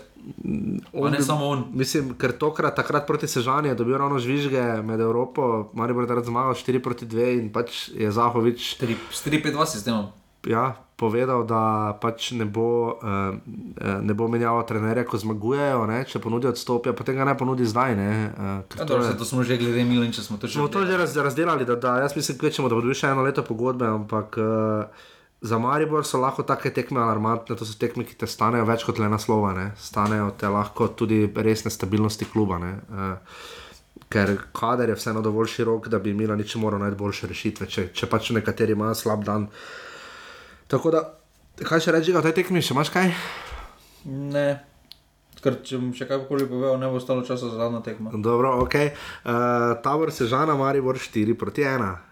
S1: on
S2: ne
S1: bi-
S2: samo on.
S1: Mislim, ker tokrat, takrat proti Sežani je dobil ravno žvižge med Evropo, Maribor je takrat zmagal 4 proti 2 in pač je Zahovič
S2: Tri- S 3-5-2 sistemom.
S1: ja, povedal, da pač ne bo, uh, ne bo menjal trenerja, ko zmagujejo, ne? če ponudijo odstopja, potem ga ne ponudi zdaj. Ne? Uh,
S2: Ja, dobro,
S1: je-
S2: to smo že glede Milan, če smo to že.
S1: Smo to že raz, razdelali, da, da jaz mislim, kvečemo, da bo dobil še eno leto pogodbe, ampak uh, za Maribor so lahko take tekme alarmantne, to so tekme, ki te stanejo več kot le naslova, ne? stanejo te lahko tudi resne stabilnosti kluba. ne. Uh, Ker kader je vseeno dovolj širok, da bi imela nič moral najboljše rešitve, če, če pač nekateri imajo slab dan. Tako da, kaj še reči, o tej tekmi, še imaš kaj?
S2: Ne. Ker če bom še kaj koli povedal, ne bo ostalo časa za zadnjo tekmo.
S1: Dobro, ok. Uh, tabor Sežana, Maribor 4 proti 1.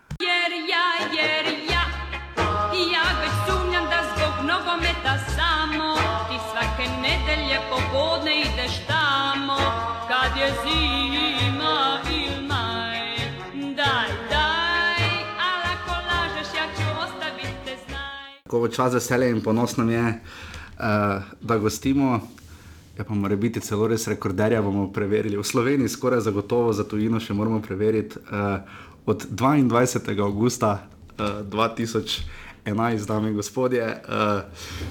S10: znaj.
S11: Ko bo čas veselje in ponos nam je, uh, da gostimo. Ja, pa mora biti celo res rekorderja, bomo preverili. V Sloveniji skoraj zagotovo za tujino še moramo preveriti. Uh, od 22. augusta uh, 2011, dame in gospodje, uh,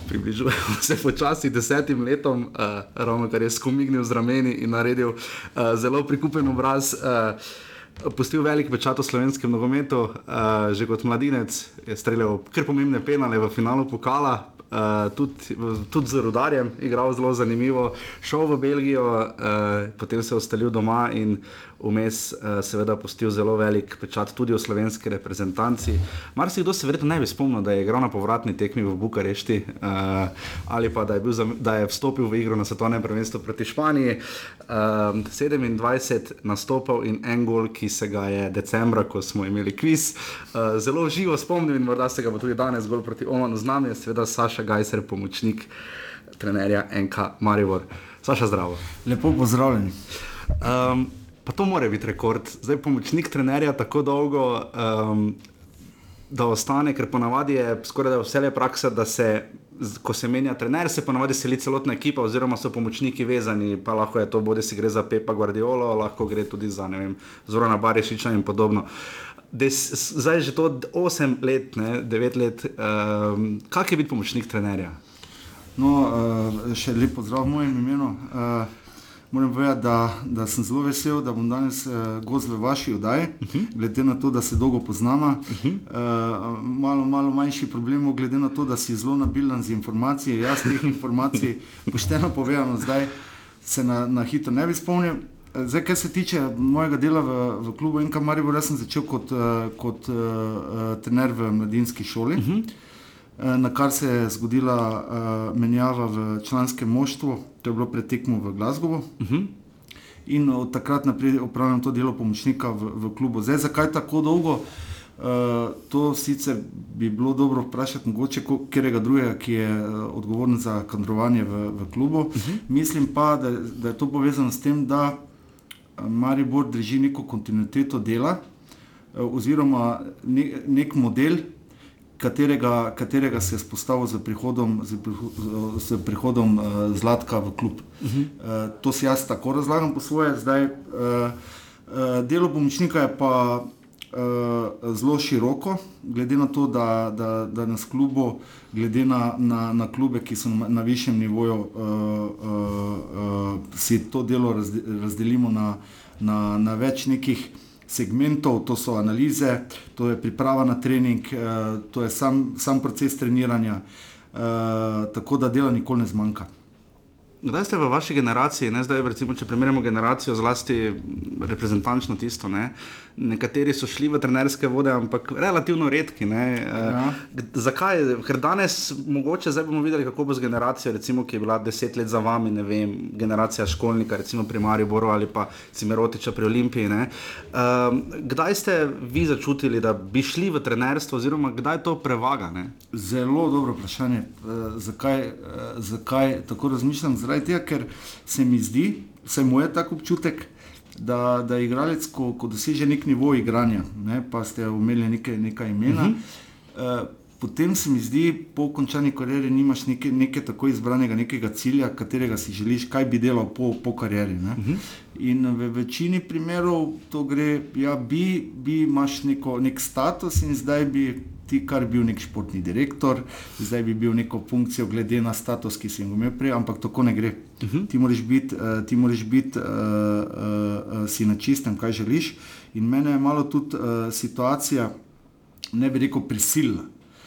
S11: približujemo se počasi desetim letom, uh, ravno kar je skomignil z rameni in naredil uh, zelo prikupen obraz. Uh, Pustil velik pečat v slovenskem nogometu, uh, že kot mladinec je streljal kar pomembne penale v finalu pokala, uh, tudi, tudi z rudarjem, igral zelo zanimivo, šel v Belgijo, uh, potem se je ostalil doma in vmes uh, seveda pustil zelo velik pečat tudi v slovenski reprezentanci. Mar si kdo se verjetno ne bi spomnil, da je igral na povratni tekmi v Bukarešti uh, ali pa da je, zam- da je vstopil v igro na svetovnem prvenstvu proti Španiji. Uh, 27 nastopov in en gol, ki se ga je decembra, ko smo imeli kviz, uh, zelo živo spomnil in morda se ga bo tudi danes gol proti Omanu z nami, je seveda Saša Gajser, pomočnik trenerja NK Marivor. Saša, zdravo.
S12: Lepo pozdravljeni.
S11: Um, pa to mora biti rekord. Zdaj pomočnik trenerja tako dolgo. Um, Da ostane, ker ponavadi je skoraj vse le praksa, da se, ko se menja trener, se ponavadi seli celotna ekipa, oziroma so pomočniki vezani, pa lahko je to, bodi si gre za Pepa Guardiolo, lahko gre tudi za Zorana Barišiča in podobno. Des, zdaj je že to 8 let, ne, 9 let. Um, kak je biti pomočnik trenerja?
S12: No, uh, še lepo zdrav v mojem imenu. Uh, Moram povedati, da, da sem zelo vesel, da bom danes uh, gost v vaši oddaji, uh mhm. -huh. glede na to, da se dolgo poznamo. Uh -huh. uh, malo, malo manjši problem, glede na to, da si zelo nabilen z informacijami. Jaz teh informacij, pošteno povedano, zdaj se na, na hitro ne bi spomnil. Zdaj, kar se tiče mojega dela v, v klubu NK Maribor, jaz sem začel kot, kot uh, uh, trener v mladinski šoli. Uh mhm. -huh. Eh, na kar se je zgodila uh, menjava v članskem moštvu, to je bilo pretekmo v Glasgowu. Uh mhm. -huh. In od takrat naprej upravljam to delo pomočnika v, v klubu. Zdaj, zakaj tako dolgo? Uh, to sicer bi bilo dobro vprašati, mogoče katerega drugega, ki je uh, odgovoren za kadrovanje v, v klubu. Uh mhm. -huh. Mislim pa, da, da je to povezano s tem, da Maribor drži neko kontinuiteto dela uh, oziroma ne, nek model, katerega, katerega se je spostavil z prihodom, z prihodom, z prihodom uh, Zlatka v klub. Uh -huh. uh, to si jaz tako razlagam po svoje. Zdaj, uh, uh, delo pomočnika je pa uh, zelo široko, glede na to, da, da, da nas klubo, glede na, na, na klube, ki so na, na višjem nivoju, uh, uh, uh, si to delo razdelimo na, na, na več nekih segmentov, to so analize, to je priprava na trening, eh, to je sam, sam proces treniranja, eh, tako da dela nikoli ne zmanjka.
S11: Kdaj ste v vaši generaciji, ne zdaj, recimo, če primerjamo generacijo, zlasti reprezentančno tisto, ne, nekateri so šli v trenerske vode, ampak relativno redki. Ja. Uh, zakaj? Ker danes, mogoče zdaj bomo videli, kako bo z generacijo, recimo, ki je bila deset let za vami, ne vem, generacija školnika, recimo pri Mariboru ali pa Cimerotiča pri Olimpiji. Uh, kdaj ste vi začutili, da bi šli v trenerstvo, oziroma kdaj to prevaga? Ne?
S12: Zelo dobro vprašanje. Uh, zakaj, uh, zakaj tako razmišljam? Zaradi tega, ker se mi zdi, vse moj tak občutek, da, da igralec, ko, ko doseže nek nivo igranja, ne, pa ste omenili nekaj, nekaj imena. Uh -huh. uh, Potem se mi zdi, po končani karieri, nimaš neke, neke tako izbranega nekega cilja, katerega si želiš, kaj bi delal po, po karieri. Uh mhm. -huh. In v večini primerov to gre, ja, bi, bi imaš neko, nek status in zdaj bi ti kar bil nek športni direktor, zdaj bi bil neko funkcijo glede na status, ki si ga imel prej, ampak tako ne gre. Uh mhm. -huh. Ti moraš biti, uh, ti moraš biti uh, uh, uh, si na čistem, kaj želiš. In mene je malo tudi uh, situacija, ne bi rekel, prisilna.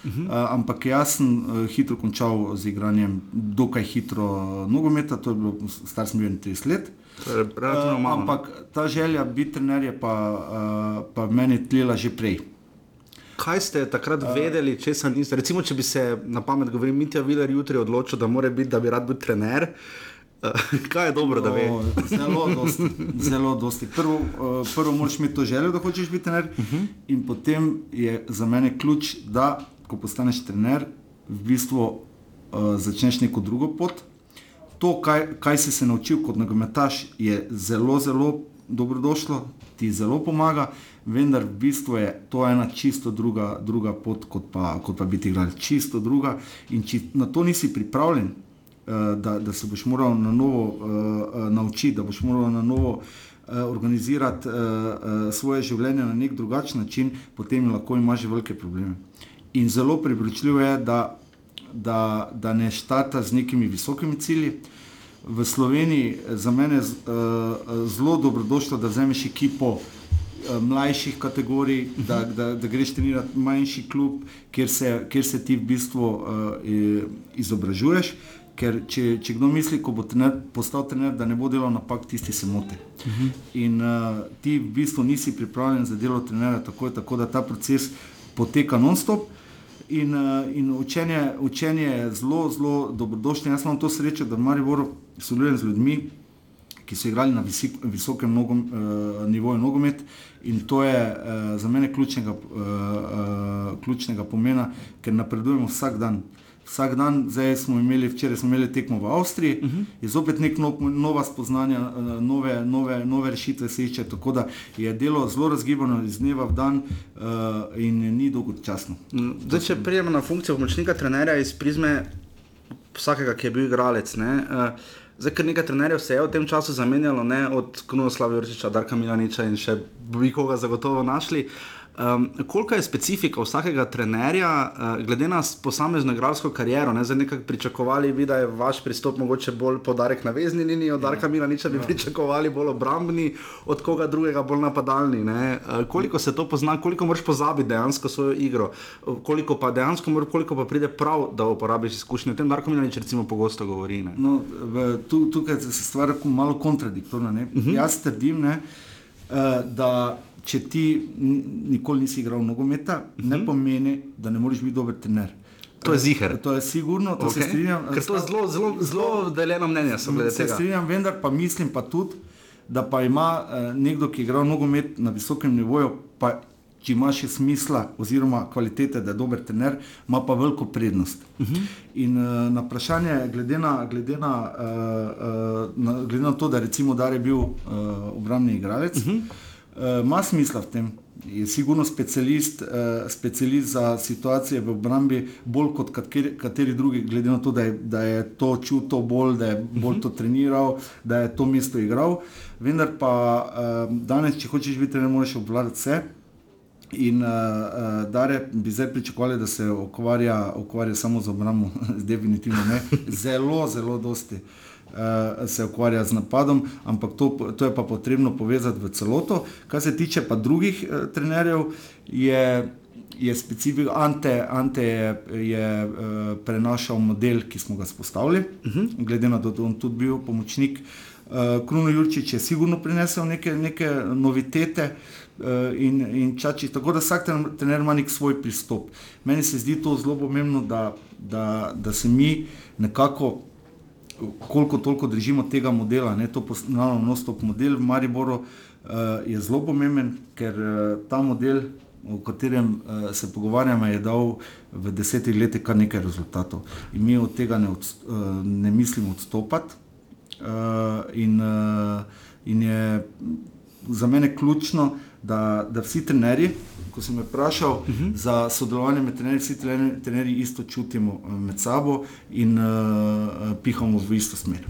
S12: Uh -huh. uh, ampak jaz sem uh, hitro končal z igranjem, dokaj hitro uh, nogometa, to je bilo star sem bil 30 let.
S11: Uh,
S12: ampak ta želja biti trener je pa, uh, pa meni tlela že prej
S11: kaj ste takrat uh, vedeli, če se niste? Recimo, če bi se na pamet govoril, Mitja Viler jutri odločil, da, biti, da bi rad bil trener. Uh, kaj je dobro, no, da veš?
S12: Zelo, dosti, zelo dosti. Prvo, uh, prvo moraš imeti to željo, da hočeš biti trener, uh. -huh. in potem je za mene ključ, da ko postaneš trener, v bistvu uh, začneš neko drugo pot. To, kaj, kaj si se naučil kot nogometaš, je zelo, zelo dobrodošlo, ti zelo pomaga vendar v bistvu je to ena čisto druga, druga pot, kot pa, kot pa biti igralec. Čisto druga. In če na to nisi pripravljen, uh, da, da se boš moral na novo uh, naučiti, da boš moral na novo organizirati uh, uh, svoje življenje na nek drugačen način, potem lahko imaš velike probleme. In zelo priporočljivo je, da, da, da ne štata z nekimi visokimi cilji. V Sloveniji za mene je uh, zelo dobrodošlo, da vzameš ekipo, mlajših kategorij, -huh. da, da, da greš trenirati manjši klub, kjer se, kjer se ti v bistvu uh, izobražuješ. Ker če, če kdo misli, ko bo trener, postal trener, da ne bo delal napak, tisti se moti. Uh -huh. In uh, ti v bistvu nisi pripravljen za delo trenera, tako, tako da ta proces poteka non-stop. In, uh, in učenje, učenje je zelo, zelo dobrodošlo. Jaz imam to srečo, da v Mariboru sodelujem z ljudmi, ki so igrali na visik, visokem nogom, uh, nivoju nogomet. In to je uh, za mene ključnega, uh, uh, ključnega pomena, ker napredujemo vsak dan. vsak dan, zdaj smo imeli, včeraj smo imeli tekmo v Avstriji, uh -huh. je zopet nek no, nova spoznanja, nove, nove, nove rešitve se išče, tako da je delo zelo razgibano iz dneva v dan uh, in ni dolgočasno.
S11: Mm, zdaj, če prijemo na funkcijo pomočnika trenerja iz prizme vsakega, ki je bil igralec. Ne, uh, Zdaj, ker nekaj trenerjev se je v tem času zamenjalo, ne, od Knuslava Jurčiča, Darka Milaniča in še bi koga zagotovo našli. Uh, Um, koliko je specifika vsakega trenerja, uh, glede na posamezno igralsko kariero? Ne? Zdaj nekako pričakovali bi, da je vaš pristop mogoče bolj podarek na vezni liniji, od Darka Mila nič bi ja. pričakovali bolj obrambni, od koga drugega bolj napadalni. Uh, koliko se to pozna, koliko moraš pozabiti dejansko svojo igro, koliko pa dejansko mora, koliko pa pride prav, da uporabiš izkušnje. O tem Darko Mila nič recimo pogosto govori.
S12: No, v, tu, tukaj se stvar malo kontradiktorna. Uh mhm. -huh. Jaz trdim, ne, uh, da če ti nikoli nisi igral nogometa, uh -huh. ne mhm. pomeni, da ne moreš biti dober trener.
S11: To je ziger.
S12: To je sigurno, to okay. se strinjam.
S11: Ker to je zelo, zelo, zelo deljeno mnenje. Se
S12: strinjam, vendar pa mislim pa tudi, da pa ima uh, nekdo, ki igra nogomet na visokem nivoju, pa če ima še smisla oziroma kvalitete, da je dober trener, ima pa veliko prednost. Uh mhm. -huh. In uh, na vprašanje, glede na, glede, na, uh, uh, na, glede na to, da recimo Dar je bil uh, obrambni igralec, uh mhm. -huh ima uh, smisla v tem. Je sigurno specialist, uh, specialist za situacije v obrambi, bolj kot kateri, kateri drugi, glede na to, da je, da je to čutil bolj, da je bolj to treniral, da je to mesto igral. Vendar pa uh, danes, če hočeš biti, ne moreš obvladati vse. In uh, uh, Dare bi zdaj pričakovali, da se ukvarja, ukvarja samo z obrambo, definitivno ne. Zelo, zelo dosti. Uh, se ukvarja z napadom, ampak to, to je pa potrebno povezati v celoto. Kar se tiče pa drugih uh, trenerjev, je, je specifik, Ante, Ante je, je uh, prenašal model, ki smo ga spostavili, uh mhm. -huh. glede na to, da on tudi bil pomočnik. Uh, Kruno Jurčič je sigurno prinesel neke, neke novitete. Uh, in, in čači, tako da vsak trener ima nek svoj pristop. Meni se zdi to zelo pomembno, da, da, da se mi nekako koliko toliko držimo tega modela. Ne, to poznamo, nostop model v Mariboru uh, je zelo pomemben, ker uh, ta model, o katerem uh, se pogovarjamo, je dal v desetih letih kar nekaj rezultatov. In mi od tega ne, od, uh, ne mislimo odstopati. Uh, in, uh, in je za mene ključno, da, da vsi trenerji, ko sem jih vprašal uh mhm. -huh. za sodelovanje med trenerji, vsi trenerji isto čutimo eh, med sabo in uh, pihamo v isto smer.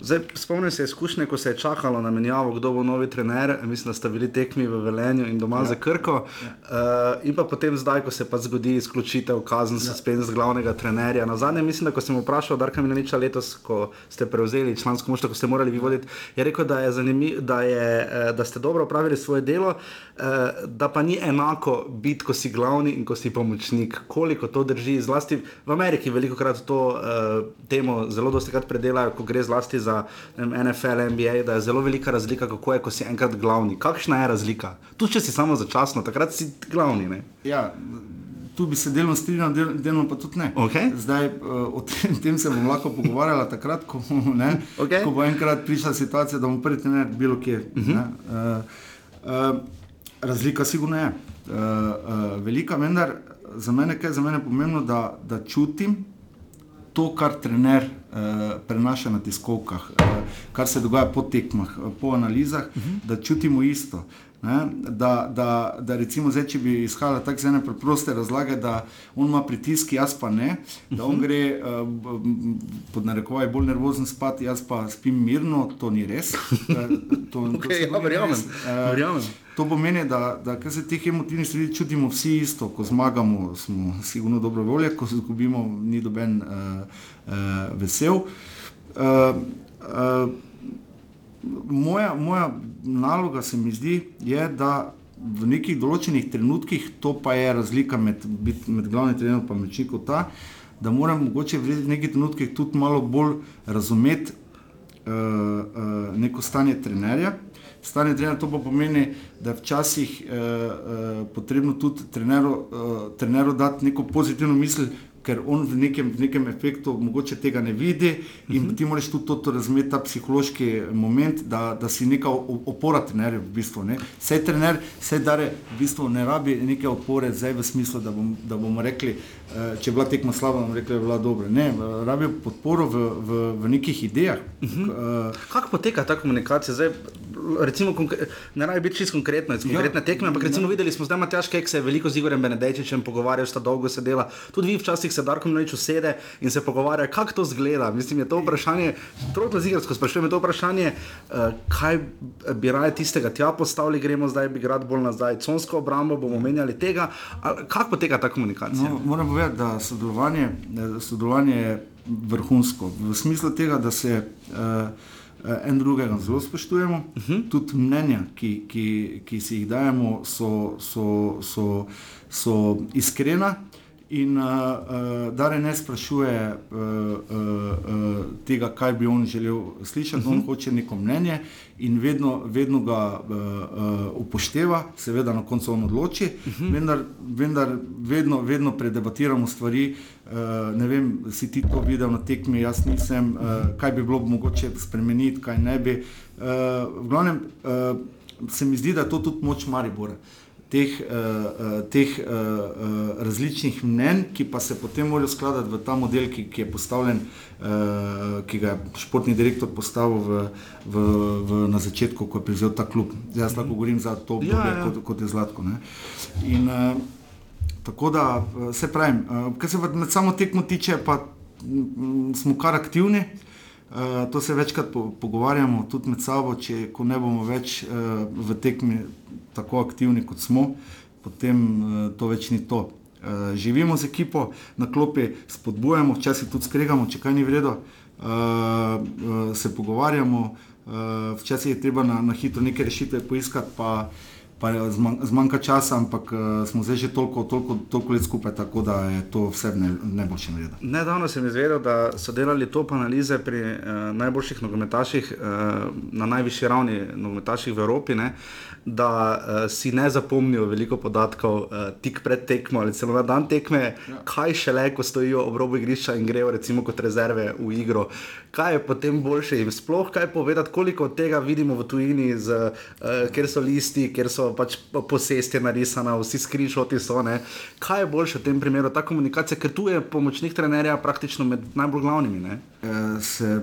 S11: Zdaj, spomnim se izkušnje, ko se je čakalo na menjavo, kdo bo novi trener. Mislim, da ste bili tekmi v Velenju in doma ja. za Krko. Ja. Uh, in pa potem, zdaj, ko se pa zgodi izključitev kazen, ja. spet z glavnega trenerja. Na zadnje, mislim, da ko sem vprašal, da kam je niča letos, ko ste prevzeli člansko moštvo, ko ste morali vi voditi, je rekel, da, je zanimiv, da, je, eh, da ste dobro opravili svoje delo, uh, da pa ni enako biti, ko si glavni in ko si pomočnik. Koliko to drži, zlasti v Ameriki, veliko krat to uh, temo zelo dosti krat predelajo, ko gre zlasti za NFL, NBA, da je zelo velika razlika, kako je, ko si enkrat glavni. Kakšna je razlika? Tu, če si samo začasno, takrat si glavni. Ne?
S12: Ja. Tu bi se delno strinjal, del, delno pa tudi ne.
S11: Okay.
S12: Zdaj, uh, o tem, tem se bomo lahko pogovarjali, takrat, ko, ne, okay. ko bo enkrat prišla situacija, da bomo prvi trener bilo kje. Uh -huh. uh, uh, razlika sigurno je uh, uh, velika, vendar za mene, za mene je pomembno, da, da čutim to, kar trener uh, prenaša na tiskovkah, uh, kar se dogaja po tekmah, uh, po analizah, uh mhm. -huh. da čutimo isto. Ne? Da, da, da recimo, zdaj, če bi izhajala tako zelo preproste razlage, da on ima pritisk, jaz pa ne, da on mhm. gre uh, pod narekovaj bolj nervozen spati, jaz pa spim mirno, to ni res.
S11: To, okay, to ja, verjamem. Uh, verjamem.
S12: To pomeni, da, da kar se teh emotivnih stvari čutimo vsi isto, ko zmagamo, smo sigurno dobro volje, ko izgubimo, ni doben uh, uh, vesel. Uh, uh, moja, moja naloga se mi zdi, je, da v nekih določenih trenutkih, to pa je razlika med, med glavnim trenerom in mečnikom, ta, da moram mogoče v nekih trenutkih tudi malo bolj razumeti uh, uh, neko stanje trenerja. Stanje trenerja to pa pomeni, da je včasih uh, uh, potrebno tudi treneru, uh, treneru dati neko pozitivno misel, ker on v nekem, v nekem efektu mogoče tega ne vidi in uh -huh. ti moraš tudi to, to razumeti, ta psihološki moment, da, da si neka opora trenerja v bistvu. Ne. Sej trener, sej dare v bistvu ne rabi neke opore zdaj v smislu, da, bom, da bomo rekli, uh, če je bila tekma slaba, bomo rekli, da je bila dobra. Ne, rabijo podporo v, v, v nekih idejah. Uh -huh.
S11: uh, Kako poteka ta komunikacija? Zdaj, recimo, ne rabi biti čisto konkretno, ja, konkretne tekme, ampak recimo videli smo zdaj Matjaš Kek se je veliko z Igorjem Benedejčičem pogovarjal, sta dolgo sedela. Tudi vi včasih se Darkom Novič usede in se pogovarja, kako to zgleda. Mislim, je to vprašanje, trojno zigarsko sprašujem, je to vprašanje, uh, kaj bi raje tistega tja postavili, gremo zdaj, bi grad bolj nazaj, consko obrambo, bomo menjali tega. Kako poteka ta komunikacija?
S12: No, moram povedati, da sodelovanje, sodelovanje je vrhunsko. V smislu tega, da se uh, en drugega zelo spoštujemo, uh mhm. -huh. tudi mnenja, ki, ki, ki si jih dajemo, so, so, so, so iskrena. In uh, uh, da ne sprašuje uh, uh, uh, tega, kaj bi on želel slišati, uh -huh. on mhm. hoče neko mnenje in vedno, vedno ga uh, uh, upošteva, seveda na koncu on odloči, uh mhm. -huh. vendar, vendar vedno, vedno predebatiramo stvari. Uh, ne vem, si ti to videl na tekmi, jaz nisem, uh, kaj bi bilo mogoče spremeniti, kaj ne bi. Uh, v glavnem uh, se mi zdi, da je to tudi moč Maribora. Uh, teh, uh, teh uh, različnih mnen, ki pa se potem morajo skladati v ta model, ki, ki je postavljen, uh, ki ga je športni direktor postavil v, v, v, na začetku, ko je prevzel ta klub. Jaz lahko govorim za to, ja, ja. Kot, kot je Zlatko. In, uh, tako da se pravim, uh, kar se med samo tekmo tiče, pa m, smo kar aktivni. Uh, to se večkrat po, pogovarjamo tudi med sabo, če ne bomo več uh, v tekmi tako aktivni, kot smo, potem uh, to več ni to. Uh, živimo z ekipo na klopi, spodbujamo, včasih tudi skregamo, če kaj ni vredno, uh, uh, se pogovarjamo, uh, včasih je treba na, na hitro neke rešitve poiskati, pa pa zmanjka časa, ampak uh, smo zdaj že toliko, toliko, toliko let skupaj, tako da je to vse v najboljšem redu.
S11: Nedavno sem izvedel, da so delali top analize pri uh, najboljših nogometaših uh, na najvišji ravni nogometaših v Evropi. Ne? Da uh, si ne zapomnijo veliko podatkov uh, tik pred tekmo ali celo na dan tekme, ja. kaj šele, ko stojijo ob robu igrišča in grejo, recimo, kot rezerve v igro. Kaj je potem boljše in sploh kaj povedati, koliko tega vidimo v tujini, z, uh, ker so listi, ker so pač posesti narisana, vsi skrišoti so. Ne. Kaj je boljše v tem primeru, ta komunikacija, ker tu je pomočnik trenerja praktično med najbolj glavnimi? Ne?
S12: E, se,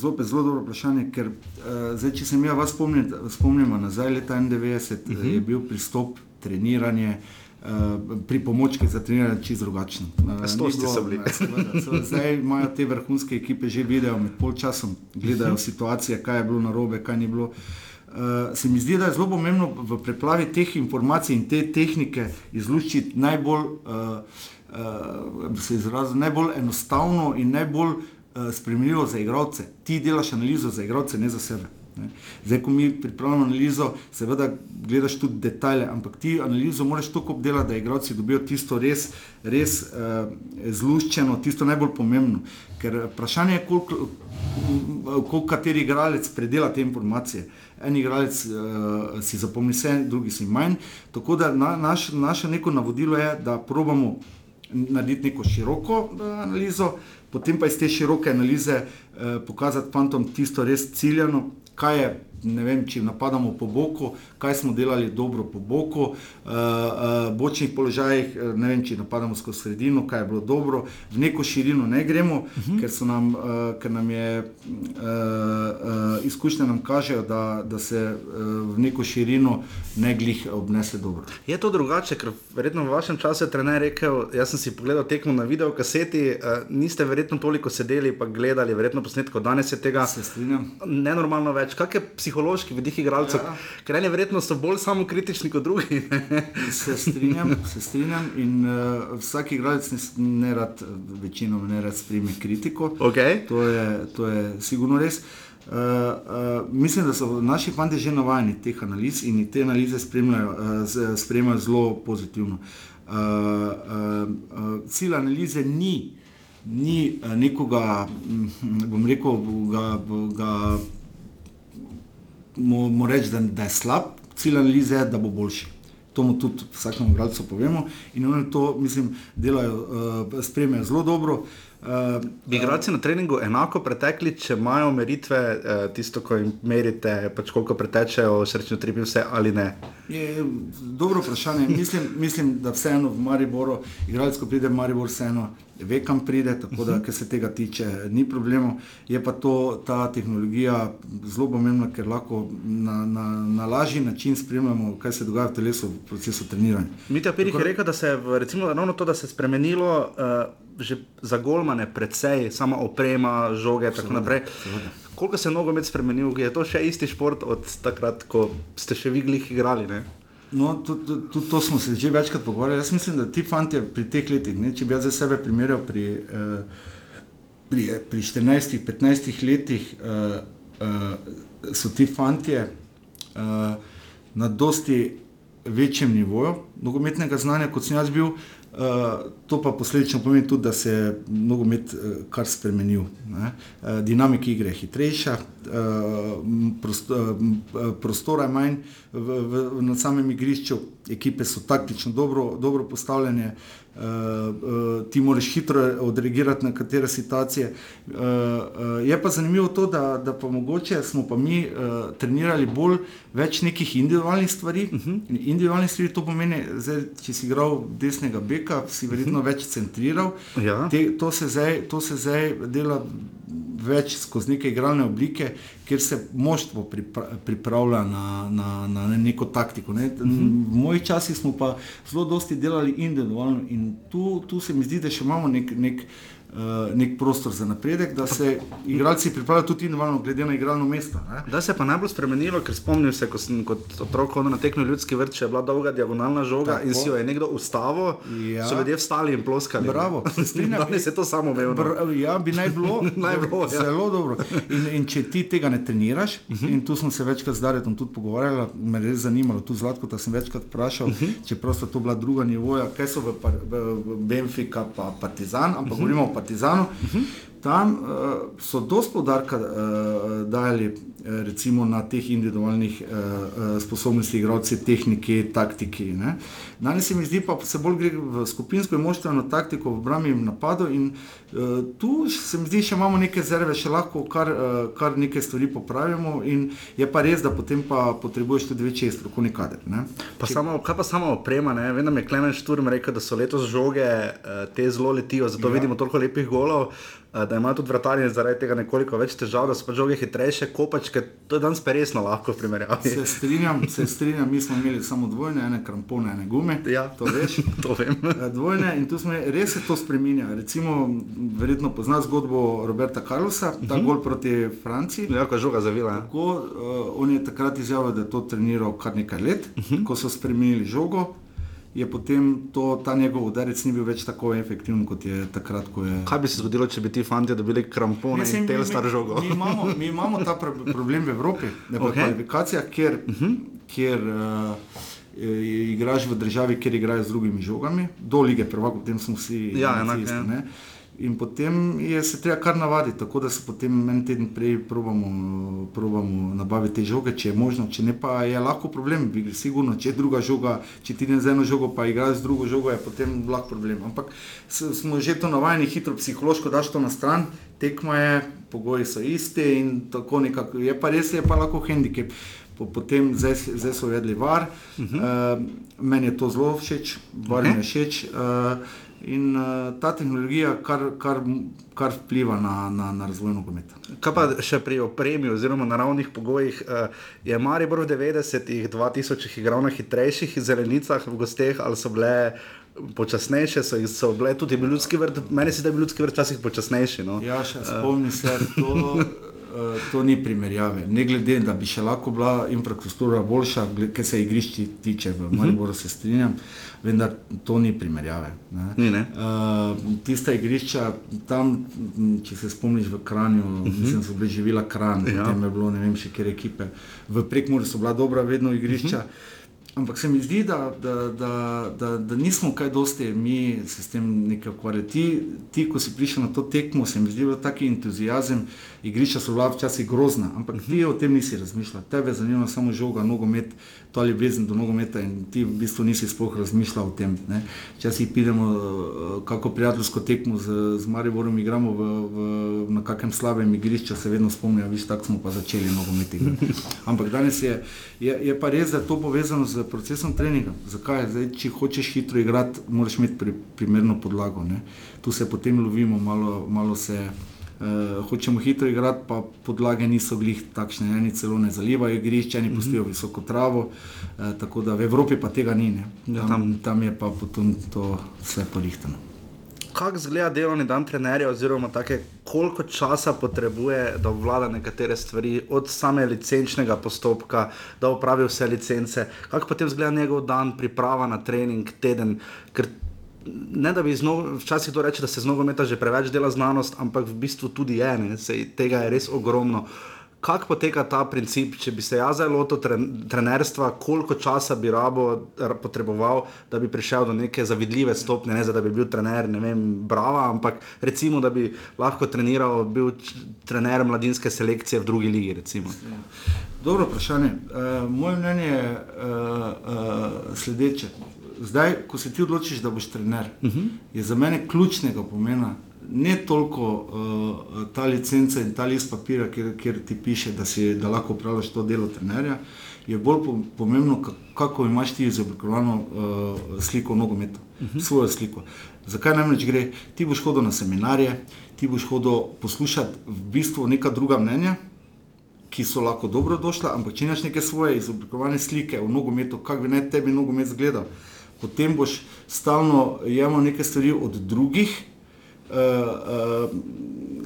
S12: zopet zelo dobro vprašanje, ker e, zdaj, če se mi vas spomnimo nazaj, leta 91 uh -huh. je mhm. bil pristop treniranje. Uh, pri pomočki za treniranje čisto drugačno. Uh, zdaj imajo te vrhunske ekipe že video med polčasom, gledajo situacije, kaj je bilo na robe, kaj ni bilo. Uh, se mi zdi, da je zelo pomembno v preplavi teh informacij in te tehnike izluščiti najbolj, uh, uh, izrazil, najbolj enostavno in najbolj uh, spremljivo za igralce. Ti delaš analizo za igralce, ne za sebe. Ne. Zdaj, ko mi pripravljamo analizo, seveda gledaš tudi detajle, ampak ti analizo moraš tako obdelati, da igralci dobijo tisto res, res uh, zluščeno, tisto najbolj pomembno. Ker vprašanje je, koliko, koliko kateri igralec predela te informacije. Uh, en igralec uh, si zapomni vse, drugi si manj. Tako da na, naš, naše neko navodilo je, da probamo narediti neko široko uh, analizo, potem pa iz te široke analize uh, pokazati fantom tisto res ciljano, kaj je ne vem, če napadamo po boku, kaj smo delali dobro po boku, uh, uh, bočnih položajih, ne vem, če napadamo skozi sredino, kaj je bilo dobro, v neko širino ne gremo, uh mhm. -huh. ker, nam, uh, ker nam je uh, uh, izkušnja nam kažejo, da, da se uh, v neko širino ne glih obnese dobro.
S11: Je to drugače, ker verjetno v vašem času je trener rekel, jaz sem si pogledal tekmo na video kaseti, uh, niste verjetno toliko sedeli pa gledali, verjetno posnetko, danes je tega nenormalno več. Kak je psihološki vidik igralcev, ja. ker eni verjetno so bolj samo kritični kot drugi.
S12: se strinjam, se strinjam in uh, vsak igralec ne, ne rad, večino ne rad sprejme kritiko.
S11: Okay.
S12: To, je, to je sigurno res. Uh, uh, mislim, da so naši fanti že navajeni teh analiz in te analize spremljajo, uh, spremljajo zelo pozitivno. Uh, uh, uh, cilj analize ni, ni nekoga, hm, bom rekel, ga, ga mu reči, da, da je slab, cilj analize je, da bo boljši. To mu tudi vsakemu gradcu povemo in oni to, mislim, delajo, uh, spremljajo zelo dobro. Uh,
S11: Bi igralci na treningu enako pretekli, če imajo meritve, uh, tisto, ko jim merite, pač koliko pretečejo, srčno tripi vse ali ne?
S12: Je dobro vprašanje. Mislim, mislim da vseeno v Mariboru, igralec, ko pride v Maribor, vseeno ve, kam pride, tako da, kar se tega tiče, ni problema. Je pa to, ta tehnologija zelo pomembna, ker lahko na, na, na lažji način spremljamo, kaj se dogaja v telesu v procesu treniranja.
S11: Mitja Pirih je rekel, da se je recimo, ravno to, da se je spremenilo. Uh, Že za golmane, predvsej, sama oprema, žoge in tako naprej. Koliko se je nogomet spremenil, je to še isti šport od takrat, ko ste še vi glih igrali? Ne?
S12: No, tudi to, to, smo se že večkrat pogovarjali. Jaz mislim, da ti fanti pri teh letih, ne, če bi jaz za sebe primerjal pri, uh, pri, pri 14-15 letih, uh, uh, so ti fanti uh, na dosti večjem nivoju nogometnega znanja, kot sem jaz bil. Uh, to pa posledično pomeni tudi, da se je nogomet uh, kar spremenil. Uh, dinamika igre je hitrejša, prosto, prostora je manj v, v, na samem igrišču, ekipe so taktično dobro, dobro postavljene, ti moraš hitro odreagirati na katere situacije. Uh, je pa zanimivo to, da, da pa mogoče smo pa mi trenirali bolj več nekih individualnih stvari. Uh -huh. Individualnih stvari to pomeni, zdaj, če si igral desnega beka, si verjetno uh -huh. več centriral.
S11: Ja.
S12: Te, to, se zdaj, to se zdaj dela več skozi neke igralne oblike, kjer se moštvo pripravlja na, na, na neko taktiko. Ne. Uh -huh. V mojih časih smo pa zelo dosti delali individualno in tu, tu se mi zdi, da še imamo nek. nek nek prostor za napredek, da se igralci pripravljajo tudi individualno, glede na igralno mesto. Ne?
S11: Da se je pa najbolj spremenilo, ker spomnim se, ko sem kot otrok hodil na tekmo ljudski vrt, če je bila dolga diagonalna žoga Tako. in si jo je nekdo ustavil, ja. so ljudje vstali in ploskali.
S12: Bravo,
S11: strinjam se. se to samo.
S12: Br ja, bi naj bilo.
S11: naj bilo ja.
S12: Zelo dobro. In, in če ti tega ne treniraš, uh -huh. in tu smo se večkrat z Darjem tudi pogovarjali, me je res zanimalo, tu zlatko, da sem večkrat vprašal, uh -huh. čeprav so to bila druga nivoja, kaj so v, v, v Benfika pa Partizan, ampak uh -huh. govorimo o Partizanu. Uh -huh. Tam uh, so dosti podarka uh, dali uh, recimo na teh individualnih uh, uh, sposobnostih, igralci, tehniki, taktiki. Ne? Danes se mi zdi, pa se bolj gre v skupinsko in moštveno taktiko v obrambi in napadu. In, uh, tu se mi zdi, še imamo neke zerve, še lahko kar, uh, kar nekaj stvari popravimo. In je pa res, da potem pa potrebuješ tudi večji strokovni kader.
S11: Pa Če... samo, kaj pa samo oprema? Ne? Vem, da mi je Klemen Šturm rekel, da so letos žoge uh, te zelo letijo, zato ja. vidimo toliko lepih golov. Uh, da imajo tudi vratarje zaradi tega nekoliko več težav, da so pa žoge hitrejše, kopačke, to je danes pa resno lahko v primerjavi.
S12: Se strinjam, se strinjam, mi smo imeli samo dvojne, ene krampone, ene gume.
S11: Ja,
S12: to veš.
S11: to vem.
S12: Dvojne in tu smo res se to spremenja. Recimo, verjetno pozna zgodbo Roberta Carlosa, ta uh -huh. gol proti Franciji.
S11: Ja, ko je žoga zavila.
S12: Tako, uh, on je takrat izjavil, da je to treniral kar nekaj let, uh -huh. ko so spremenili žogo je potem to, ta njegov udarec ni bil več tako efektiven, kot je takrat. Je...
S11: Kaj bi se zgodilo, če bi ti fanti dobili krampone in te star žogo?
S12: Mi, mi, imamo, mi imamo ta problem v Evropi, ne pa okay. kvalifikacijah, kjer, uh mhm. -huh. kjer uh, igraš v državi, kjer igrajo z drugimi žogami, do lige prvaka, potem smo vsi
S11: ja, enak, isti.
S12: Ja. In potem je se treba kar navaditi, tako da se potem en teden prej probamo, probamo nabaviti te žoge, če je možno, če ne pa je lahko problem, bi sigurno, če je druga žoga, če ti ne z eno žogo, pa igraš z drugo žogo, je potem lahko problem. Ampak smo že to navajeni, hitro psihološko daš to na stran, tekma je, pogoji so isti in tako nekako, je pa res, je pa lahko handicap. Potem zdaj so vedeli var, uh -huh. uh, meni je to zelo všeč, var mi je všeč. Uh, In uh, ta tehnologija kar, kar, kar vpliva na, na, na razvoj nogometa.
S11: Kaj pa še pri opremi oziroma naravnih pogojih? Uh, je Maribor v 90-ih, 2000-ih igral na hitrejših zelenicah v gosteh ali so bile počasnejše, so, so bile tudi ljudski vrt, meni se da je bil ljudski vrt včasih počasnejši. No?
S12: Ja, še spomnim se, to, uh, to ni primerjave. Ne glede, da bi še lahko bila infrastruktura boljša, kar se igrišči tiče, v Mariboru se strinjam. Vendar to ni primerjave. Ne.
S11: Ni, ne.
S12: Uh, tista igrišča, tam, če se spomniš v Kranju, uh mhm. -huh. so bili živela Kran, ja. tam je bilo ne vem še kjer ekipe. V Prekmuru so bila dobra vedno igrišča. Uh -huh. Ampak se mi zdi, da, da, da, da, da nismo kaj dosti mi se s tem nekaj ukvarjali. Ti, ti, ko si prišel na to tekmo, se mi zdi, da je taki entuzijazem, igrišča so bila včasih grozna, ampak ti o tem nisi razmišljal. Tebe zanima samo žoga, nogomet, to ali vezen do nogometa in ti v bistvu nisi sploh razmišljal o tem. Včasih pidemo uh, kako prijateljsko tekmo z, z Mariborom, igramo v, v, na kakem slabem igrišču, se vedno spomnijo, viš, tako smo pa začeli nogomet igrati. Ampak danes je, je, je pa res, da je to povezano z procesom treninga. Zakaj? Zdaj, če hočeš hitro igrati, moraš imeti pri, primerno podlago. Ne. Tu se potem lovimo, malo, malo se uh, hočemo hitro igrati, pa podlage niso glih takšne, eni celo ne zalivajo igrišče, eni pustijo visoko travo, uh, tako da v Evropi pa tega ni, ne. tam, tam je pa potem to vse porihtano.
S11: Kako izgleda delovni dan trenerja, oziroma take, koliko časa potrebuje, da obvlada nekatere stvari, od same licenčnega postopka, da opravi vse licence, kako potem izgleda njegov dan, priprava na trening, teden. Ker ne da bi znovu, včasih to reče, da se z nogometa že preveč dela znanost, ampak v bistvu tudi je, ne, Sej, tega je res ogromno. Kako poteka ta princip, če bi se jaz zelo lotil tren, trenerstva, koliko časa bi rabo potreboval, da bi prišel do neke zavidljive stopnje, ne za da bi bil trener, ne vem, brava, ampak recimo, da bi lahko treniral, bil trener mladinske selekcije v drugi ligi. Recimo.
S12: Dobro vprašanje. Uh, moje mnenje je uh, uh, sledeče. Zdaj, ko se ti odločiš, da boš trener, uh -huh. je za mene ključnega pomena ne toliko uh, ta licenca in ta list papira, kjer, kjer ti piše, da, si, da lahko upravljaš to delo trenerja, je bolj po, pomembno, ka- kako imaš ti izoblikovano uh, sliko nogometa, uh -huh. svojo sliko. Zakaj namreč gre? Ti boš hodil na seminarje, ti boš hodil poslušati v bistvu neka druga mnenja, ki so lahko dobro došla, ampak če imaš neke svoje izoblikovane slike o nogometu, kako bi naj tebi nogomet izgledal, potem boš stalno jemal neke stvari od drugih, uh, uh,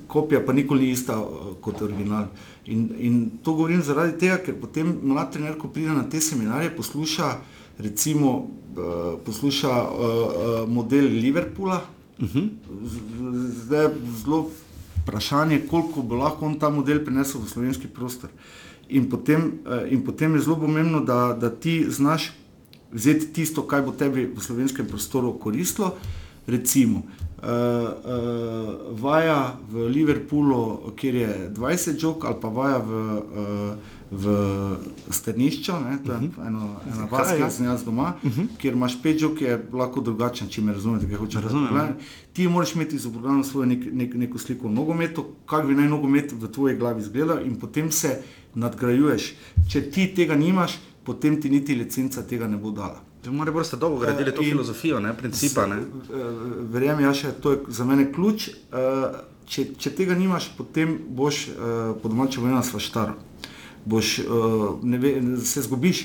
S12: kopija pa nikoli ni ista uh, kot original. In, in to govorim zaradi tega, ker potem mlad trener, ko pride na te seminarje, posluša recimo uh, posluša uh, uh, model Liverpoola, uh -huh. zdaj je zelo vprašanje, koliko bo lahko on ta model prinesel v slovenski prostor. In potem, in potem je zelo pomembno, da, da ti znaš vzeti tisto, kar bo tebi v slovenskem prostoru koristilo. Recimo, uh, uh, vaja v Liverpoolu, kjer je 20 žog, ali pa vaja v, uh, v Strnišču, ne, to je uh -huh. eno, ena vas, ki sem jaz doma, uh -huh. kjer imaš pet žog, je lahko drugačen, če me razumete, kaj hočeš
S11: Razumem, ja.
S12: Ti moraš imeti izoblikovano svojo nek, nek, neko sliko o nogometu, kako bi naj nogomet v tvoji glavi izgledal, in potem se nadgrajuješ. Če ti tega nimaš, potem ti niti licenca tega ne bo dala.
S11: Mora bolj ste dolgo gradili to
S12: In-
S11: filozofijo, ne, principa. Ne?
S12: Eh, Verjamem, ja, še to je za mene ključ. Eh, Če, če tega nimaš, potem boš eh, po domačem vojna svaštar. Boš, eh, ne ve, se zgubiš.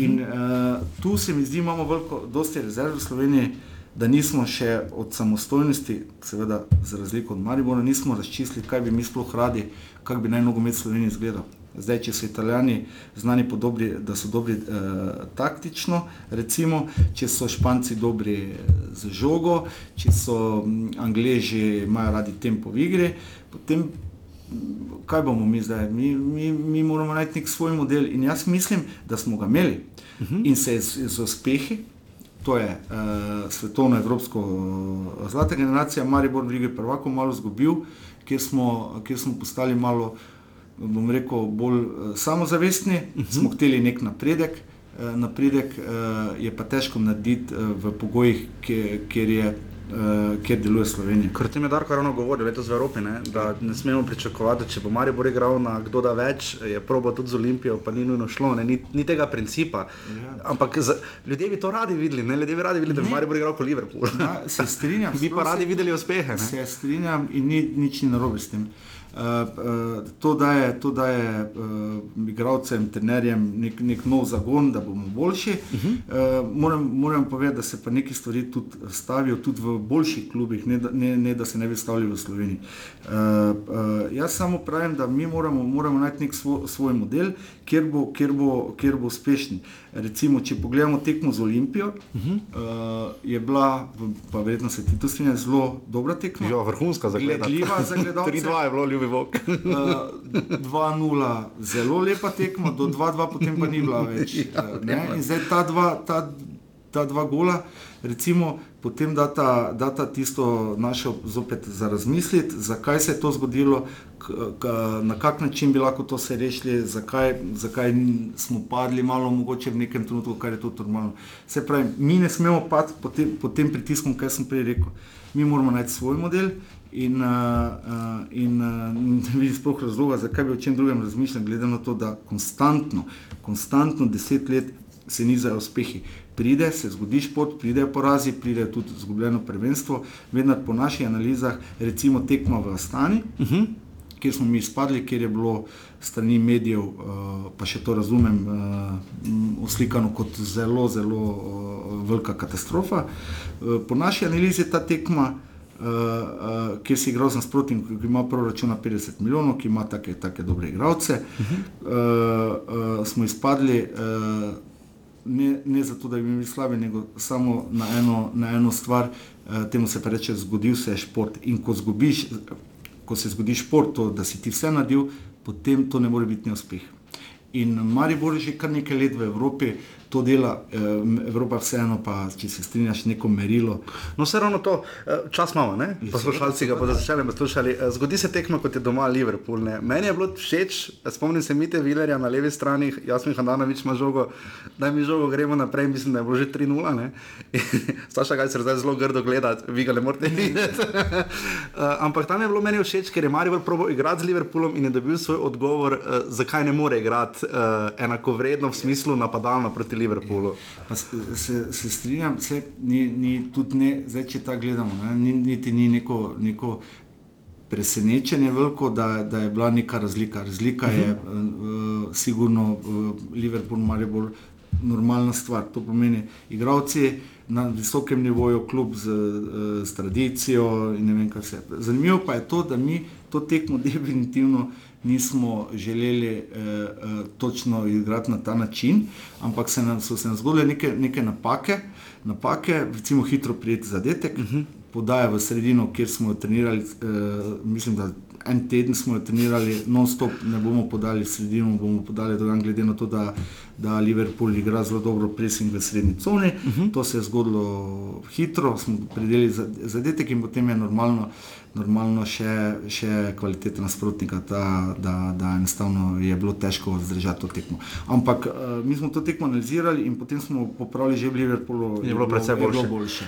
S12: In uh, tu se mi zdi, imamo veliko, dosti rezerv v Sloveniji, da nismo še od samostojnosti, seveda za razliko od Maribora, nismo razčistili, kaj bi mi sploh radi, kako bi naj nogomet v Sloveniji izgledal. Zdaj, če so Italijani znani po dobri, da so dobri eh, taktično, recimo, če so Španci dobri eh, z žogo, če so mm, Angleži imajo radi tempo v igri, potem mm, kaj bomo mi zdaj? Mi, mi, mi moramo najti nek svoj model in jaz mislim, da smo ga imeli uh -huh. in se je z, z uspehi. To je uh, svetovno, evropsko uh, zlata generacija, Maribor v Ligi prvako malo zgubil, kjer smo, kjer smo postali malo, bom rekel, bolj uh, samozavestni, uh -huh. smo hteli nek napredek. Uh, napredek uh, je pa težko narediti v pogojih, kjer, je, uh, kjer deluje Slovenija.
S11: Ker tem je Darko ravno govoril, letos v Evropi, ne, da ne smemo pričakovati, da če bo Maribor igral na kdo da več, je proba tudi z Olimpijo, pa ni nujno šlo, ne, ni, ni tega principa. Ja. Ampak za, ljudje bi to radi videli, ne, ljudje bi radi videli, da bi Maribor igral kot Liverpool.
S12: Ja, se strinjam.
S11: bi pa radi videli uspehe. Ne?
S12: Se strinjam in ni, nič ni narobe s tem. Uh, uh, to daje, to daje uh, igralcem, trenerjem nek, nek nov zagon, da bomo boljši. Uh -huh. uh, moram, moram povedati, da se pa neke stvari tudi stavijo tudi v boljših klubih, ne da, ne, ne, da se ne bi stavili v Sloveniji. Uh, uh, jaz samo pravim, da mi moramo, moramo najti nek svo, svoj model, kjer bo, kjer, bo, kjer bo uspešen. Recimo, če pogledamo tekmo z Olimpijo, uh -huh. uh, je bila, pa verjetno se ti to strinja, zelo dobra tekma.
S11: Ja, vrhunska za gledati.
S12: Gledljiva za gledalce.
S11: 3-2 je bilo ljubi bi bog.
S12: Uh, 2-0, zelo lepa tekma, do 2-2 potem pa ni bila več.
S11: Ja,
S12: ne? In zdaj ta dva, ta, ta dva gola, recimo, potem data, data tisto našo zopet za razmisliti, zakaj se je to zgodilo, na kak način bi lahko to se rešili, zakaj, zakaj smo padli malo mogoče v nekem trenutku, kar je tudi normalno. Se pravi, mi ne smemo padati pod, te, pod tem pritiskom, kaj sem prej rekel. Mi moramo najti svoj model in, uh, in uh, ne vidim sploh razloga, zakaj bi o čem drugem razmišljal, glede na to, da konstantno, konstantno deset let se nizajo uspehi. Pride, se zgodi šport, pridejo porazi, pride tudi izgubljeno prvenstvo, vendar po naših analizah, recimo tekma v Astani, uh -huh. kjer smo mi izpadli, kjer je bilo strani medijev, uh, pa še to razumem, uh, oslikano kot zelo, zelo uh, velika katastrofa. Uh, po naši analizi je ta tekma, uh, uh, kjer si igral z nasprotnikom, ki ima proračun na 50 milijonov, ki ima take, take dobre igralce, uh -huh. uh, uh, smo izpadli. Uh, ne, ne zato, da bi bili slabi, nego samo na eno, na eno stvar, eh, temu se pa reče, zgodil se je šport. In ko, zgubiš, ko se zgodi šport, to, da si ti vse nadil, potem to ne more biti neuspeh. In Maribor je že kar nekaj let v Evropi to dela, eh, Evropa vseeno pa, če se strinjaš, neko merilo.
S11: No, vse ravno to, eh, čas imamo, ne? Poslušalci ga bodo začeli poslušali. Eh, Zgodi se tekmo, kot je doma Liverpool. Ne? Meni je bilo všeč, spomnim se Mite Vilerja na levi strani, Jasmin Handanovič ima žogo, daj mi žogo, gremo naprej, mislim, da je bilo že 3-0. ne. Saša Gajser zdaj zelo grdo gleda, vi ga ne morete videti. Ampak tam je bilo meni všeč, ker je Maribor probo igrati z Liverpoolom in je dobil svoj odgovor, zakaj ne more igrati eh, enakovredno v smislu napadalno proti Liverpoolu.
S12: Pa se, se, se strinjam, se, ni, ni tudi ne, zdaj če ta gledamo, ne, ni, niti ni neko, neko presenečenje veliko, da, da je bila neka razlika. Razlika je uh, sigurno uh, Liverpool, Maribor, normalna stvar. To pomeni, igravci na visokem nivoju, klub z, uh, z tradicijo in ne vem, kaj vse. Zanimivo pa je to, da mi to tekmo definitivno nismo želeli eh, eh, točno igrati na ta način, ampak se nam, so se nam zgodile neke, neke napake, napake, recimo hitro prijeti zadetek, uh -huh. podaja v sredino, kjer smo trenirali, eh, mislim, da en teden smo jo trenirali, non-stop ne bomo podali sredino, bomo podali dogan, glede na to, da, da Liverpool igra zelo dobro pressing v srednji coni. Uh -huh. To se je zgodilo hitro, smo predeli zadetek in potem je normalno normalno še, še kvaliteta nasprotnika, ta, da, da enostavno je bilo težko zdržati to tekmo. Ampak uh, mi smo to tekmo analizirali in potem smo popravili že v Liverpoolu.
S11: Je bilo precej boljše.
S12: bilo boljše.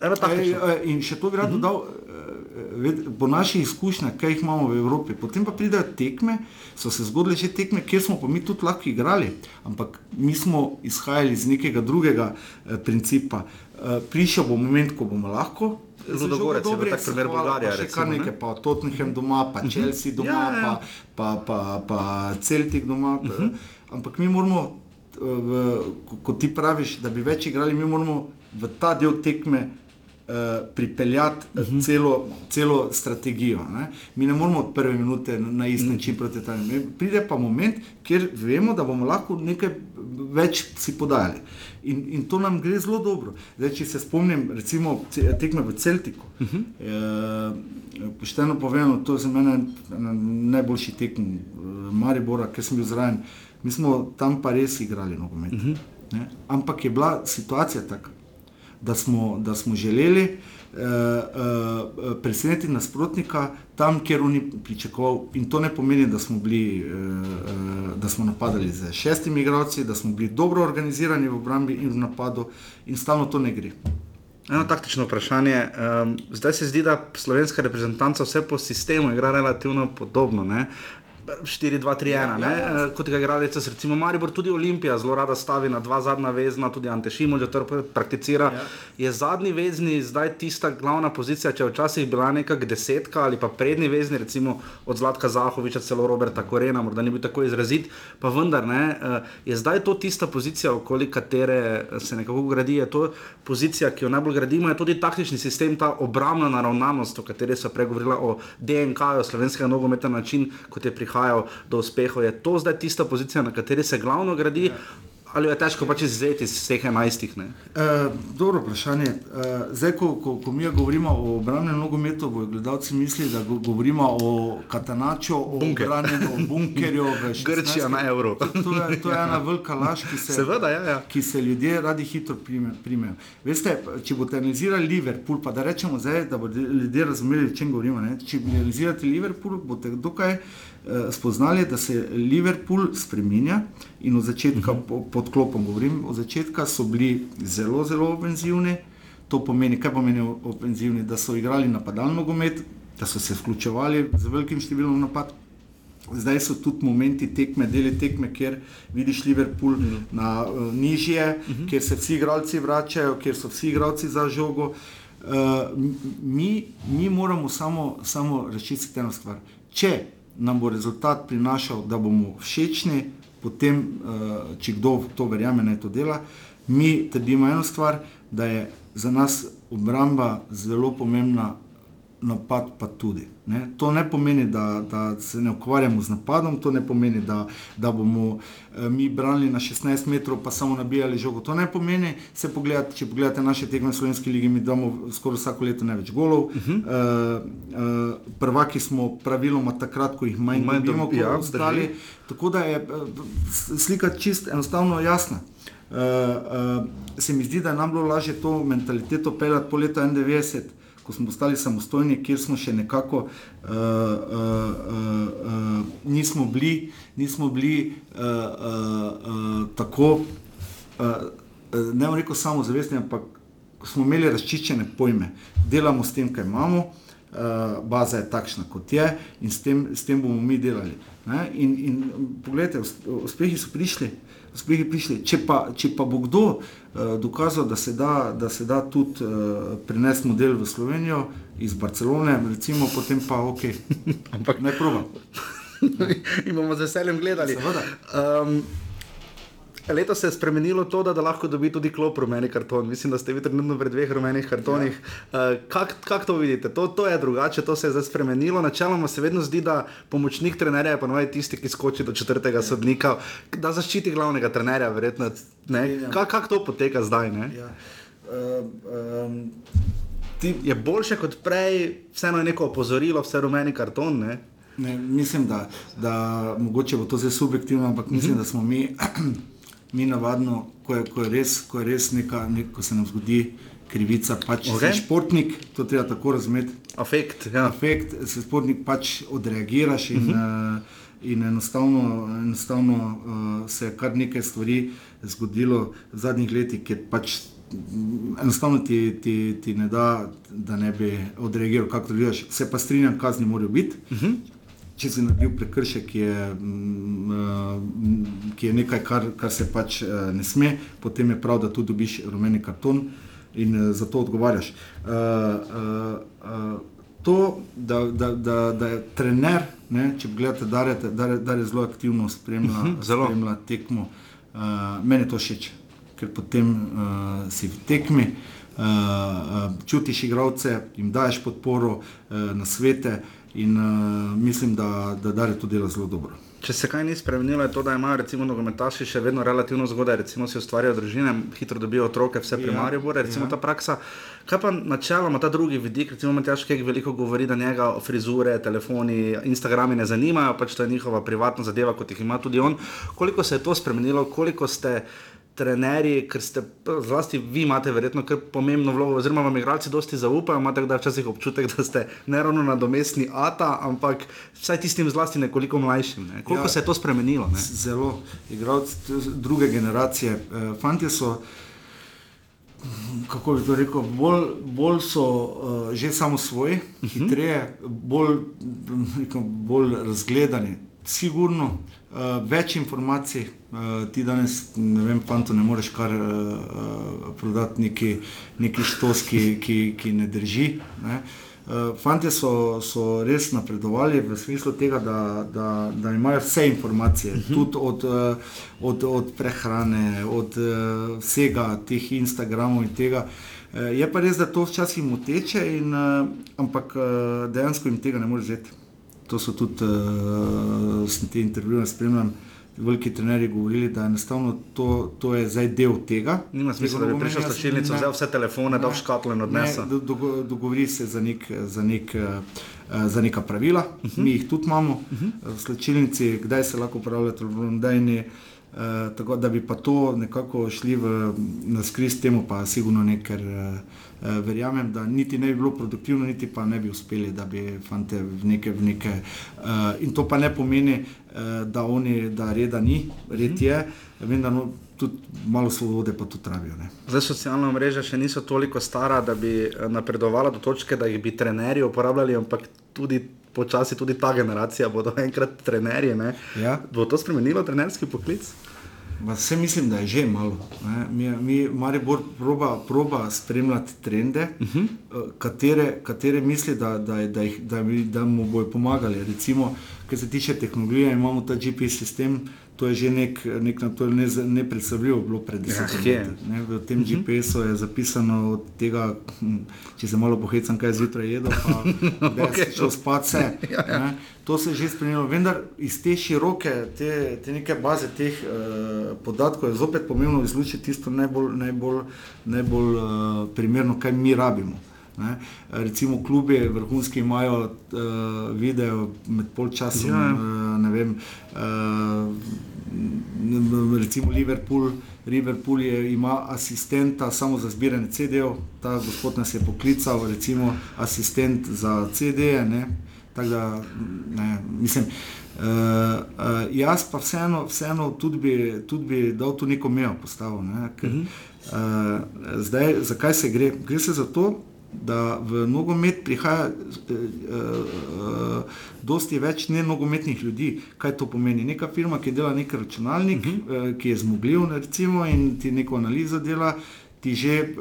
S11: Eno taktično.
S12: E, e, In še to bi rad dodal, e, ved- po naših izkušnjah, kaj jih imamo v Evropi, potem pa pridejo tekme, so se zgodile že tekme, kjer smo pa mi tudi lahko igrali, ampak mi smo izhajali iz nekega drugega eh, principa. Eh, Prišel bo moment, ko bomo lahko. z žogo
S11: Ludogorec je bil
S12: dobri,
S11: tak
S12: se
S11: primer
S12: hvala,
S11: Bolgarija,
S12: pa Še
S11: recimo,
S12: kar
S11: ne?
S12: nekaj, pa Tottenham doma, pa Chelsea doma,
S11: Ja, ja, ja.
S12: pa, pa, pa, pa Celtic doma. Uh Ampak mi moramo, eh, v, ko- kot ti praviš, da bi več igrali, mi moramo v ta del tekme pripeljati uh -huh. celo, celo strategijo. Ne? Mi ne moramo od prve minute na, isti način proti tam. Pride pa moment, kjer vemo, da bomo lahko nekaj več si podajali. In, in to nam gre zelo dobro. Zdaj, če se spomnim, recimo, tekme v Celtiku. Uh -huh. e, pošteno povedano, to je za mene najboljši tekem eh, Maribora, ker sem bil zraven. Mi smo tam pa res igrali nogomet. Uh -huh. Ne? Ampak je bila situacija taka, da smo, da smo želeli uh, uh, presenetiti nasprotnika tam, kjer oni pričakoval. In to ne pomeni, da smo, bili, uh, da smo napadali z šestimi igralci, da smo bili dobro organizirani v obrambi in v napadu, in stalno to ne gre.
S11: Eno taktično vprašanje. Um, zdaj se zdi, da slovenska reprezentanca vse po sistemu igra relativno podobno. Ne? 4-2-3-1, ne? Eh, kot ga igrali, recimo Maribor, tudi Olimpija zelo rada stavi na dva zadnja vezna, tudi Ante Šimo, že to prakticira. Ja. Je zadnji vezni zdaj tista glavna pozicija, če je včasih bila neka desetka ali pa prednji vezni, recimo od Zlatka Zahoviča, celo Roberta Korena, morda ni bil tako izrazit, pa vendar ne, eh, je zdaj to tista pozicija, okoli katere se nekako gradi, je to pozicija, ki jo najbolj gradimo, je tudi taktični sistem, ta obrambna naravnanost, o kateri so pregovorila o DNK-ju slovenskega nogometa na način, kot je prihajal do uspehov. Je to zdaj tista pozicija, na kateri se glavno gradi? Ali je težko pač izvzeti iz vseh enajstih?
S12: E, dobro vprašanje. E, zdaj, ko, ko, ko mi govorimo o obrambnem nogometu, bodo gledalci mislili, da govorimo o katanaču, o obranjenem bunkerju.
S11: Grčija na evro.
S12: To, to, je, to je ena velika laž, ki se,
S11: Seveda, ja, ja.
S12: ki se ljudje radi hitro primejo. Veste, če boste analizirali Liverpool, pa da rečemo zdaj, da bodo ljudje razumeli, o čem govorimo. Ne? Če bi analizirali Liverpool, boste dokaj. Eh, spoznali, da se Liverpool spremenja in od začetka, uh -huh. Pod klopom govorim, od začetka so bili zelo, zelo ofenzivni. To pomeni, kaj pomeni ofenzivni, da so igrali napadalno nogomet, da so se vključevali z velikim številom napad. Zdaj so tudi momenti tekme, deli tekme, kjer vidiš Liverpool -huh. na uh, nižje, uh -huh. kjer se vsi igralci vračajo, kjer so vsi igralci za žogo. Uh, mi, mi moramo samo, samo reči eno stvar. Če nam bo rezultat prinašal, da bomo všečni, potem, uh, če kdo to verjame, naj to dela. Mi trdimo eno stvar, da je za nas obramba zelo pomembna, napad pa tudi. Ne? To ne pomeni, da, da se ne ukvarjamo z napadom, to ne pomeni, da, da bomo eh, mi branili na 16 metrov, pa samo nabijali žogo. To ne pomeni, se pogledate, če pogledate naše tekme v Slovenski ligi, mi damo skoraj vsako leto največ golov. Uh -huh. uh, uh, prvaki smo praviloma takrat, ko jih manj dobimo, kot ja, ostali. Tako da je uh, slika čist enostavno jasna. Uh, uh, se mi zdi, da je nam bilo lažje to mentaliteto peljati po letu 91 ko smo postali samostojni, kjer smo še nekako uh, uh, uh, uh, nismo bili, nismo bili uh, uh, uh, tako, uh, ne bom rekel samozavestni, ampak smo imeli razčiščene pojme. Delamo s tem, kaj imamo, uh, baza je takšna, kot je, in s tem, s tem bomo mi delali. In, in pogledajte, uspehi so prišli prišli. Če pa, če pa bo kdo uh, dokazal, da se da, da se da tudi uh, prenesti model v Slovenijo iz Barcelone, recimo, potem pa ok, ampak ne proba.
S11: In bomo z veseljem gledali. Um, Leto se je spremenilo to, da, da lahko dobi tudi klop rumeni karton. Mislim, da ste vi trenutno pred dveh rumenih kartonih. Ja. Uh, Kako kak to vidite? To, to je drugače, to se je zdaj spremenilo. Načeloma se vedno zdi, da pomočnik trenerja je ponovadi tisti, ki skoči do četrtega ja. sodnika, da zaščiti glavnega trenerja. Ja. Kako kak to poteka zdaj? Ja. Uh, um, ti... Je boljše kot prej, vseeno je neko opozorilo, vse rumeni karton. Ne?
S12: Ne, mislim, da, da mogoče bo to zelo subjektivno, ampak mislim, mhm. da smo mi mi navadno, ko je, ko je res, ko je res neka, nek, ko se nam zgodi krivica, pač okay. si športnik, to treba tako razumeti.
S11: Afekt, ja.
S12: Afekt, se športnik pač odreagiraš in, uh -huh. uh, in enostavno, enostavno uh, se je kar nekaj stvari zgodilo v zadnjih letih, ker pač. Enostavno ti, ti, ti ne da, da ne bi odreagiral, kako to vidiš. Se pa strinjam, kazni morajo biti. Uh mhm. -huh če si naredil prekršek, ki je, mm, eh, ki je nekaj, kar, kar se pač eh, ne sme, potem je prav, da tudi dobiš rumeni karton in eh, za to odgovarjaš. To, da, da, da, da je trener, ne, če gledate, da je zelo aktivno spremlja, uh mhm, -huh, spremlja tekmo, meni je to všeč, ker potem si v tekmi, uh, čutiš igravce, jim daješ podporo uh, na svete. Uh, in uh, mislim, da, da Dare to dela zelo dobro.
S11: Če se kaj ni spremenilo, je to, da imajo recimo nogometaši še vedno relativno zgodaj, recimo si ustvarjajo družine, hitro dobijo otroke, vse primarje bore, recimo ja. ta praksa. Kaj pa načeloma ta drugi vidik, recimo Matjaš Kek veliko govori, da njega frizure, telefoni, Instagrami ne zanimajo, pač to je njihova privatna zadeva, kot jih ima tudi on. Koliko se je to spremenilo, koliko ste trenerji, ker ste, zlasti vi imate verjetno kar pomembno vlogo, oziroma vam igralci dosti zaupajo, imate kdaj včasih občutek, da ste ne ravno nadomestni ata, ampak vsaj tistim zlasti nekoliko mlajšim. Ne? Koliko ja, se je to spremenilo? Ne?
S12: Zelo, igralci druge generacije, eh, fanti so. Kako bi to rekel, bolj, bolj so uh, že samo svoji, uh mhm. -huh. hitreje, bolj, bolj razgledani, sigurno, uh, več informacij, Uh, ti danes, ne vem, fanto, ne moreš kar uh, prodati neki, neki štos, ki, ki, ki ne drži. Ne. Uh, Fantje so, so res napredovali v smislu tega, da, da, da imajo vse informacije, uh mhm. -huh. tudi od, od, od prehrane, od uh, vsega teh Instagramov in tega. Uh, je pa res, da to včasih moteče, in, uh, ampak uh, dejansko jim tega ne moreš vzeti. To so tudi, uh, sem te intervjuje spremljal veliki trenerji govorili, da enostavno to, to je zdaj del tega.
S11: Nima smisla, da bi prišel s slačilnico, vzel vse telefone, dal škatlo in odnesel.
S12: Do, do, dogovori se za, nek, za, nek, uh, za neka pravila, uh
S11: Mhm.
S12: -huh. mi jih tudi imamo, uh -huh. v slačilnici, kdaj se lahko uporablja telefon. Uh, tako da bi pa to nekako šli v naskriz temu, pa sigurno ne, ker uh, uh, verjamem, da niti ne bi bilo produktivno, niti pa ne bi uspeli, da bi fante v neke. V neke uh, in to pa ne pomeni, uh, da, oni, da reda ni, red je, vem, da no, tudi malo svobode pa tu travijo. Ne.
S11: Zdaj socialna mreža še niso toliko stara, da bi eh, napredovala do točke, da jih bi trenerji uporabljali, ampak tudi počasi tudi ta generacija bodo enkrat trenerji.
S12: Ja.
S11: Bo to spremenilo trenerski poklic?
S12: Vse mislim, da je že malo. Ne. Mi, mi Maribor proba, proba spremljati trende, uh -huh. katere, katere misli, da, da, da, jih, da, bi, da mu bojo pomagali. Recimo, kar se tiče tehnologije, imamo ta GPS sistem, to je že nek, nek to je ne, ne predstavljivo bilo pred desetimi
S11: Ja,
S12: leti. Ne. V tem uh -huh. GPS-u je zapisano od tega, hm, če se malo pohecam, kaj zjutraj jedo, pa okay. šel spat vse.
S11: Ja, ja.
S12: Ne. To se je že spremenilo, vendar iz te široke, te, te neke baze teh uh, podatkov je zopet pomembno izlučiti tisto najbolj, najbolj, najbolj uh, primerno, kaj mi rabimo. Ne? Recimo, klubi vrhunski imajo uh, video med polčasom,
S11: Ja.
S12: uh, ne vem, uh, recimo Liverpool. Liverpool je, ima asistenta samo za zbiranje CD-jev, ta gospod nas je poklical, recimo asistent za CD-je. Tako da, ne, mislim, uh, uh, jaz pa vseeno, vseeno tudi, bi, tudi bi dal tu neko mejo postavil. Ne, ker, uh, zdaj, zakaj se gre? Gre se za to, da v nogomet prihaja uh, uh, dosti več ne nogometnih ljudi. Kaj to pomeni? Neka firma, ki dela nek računalnik, uh -huh. uh, ki je zmogljiv recimo, in ti neko analizo dela ti že uh,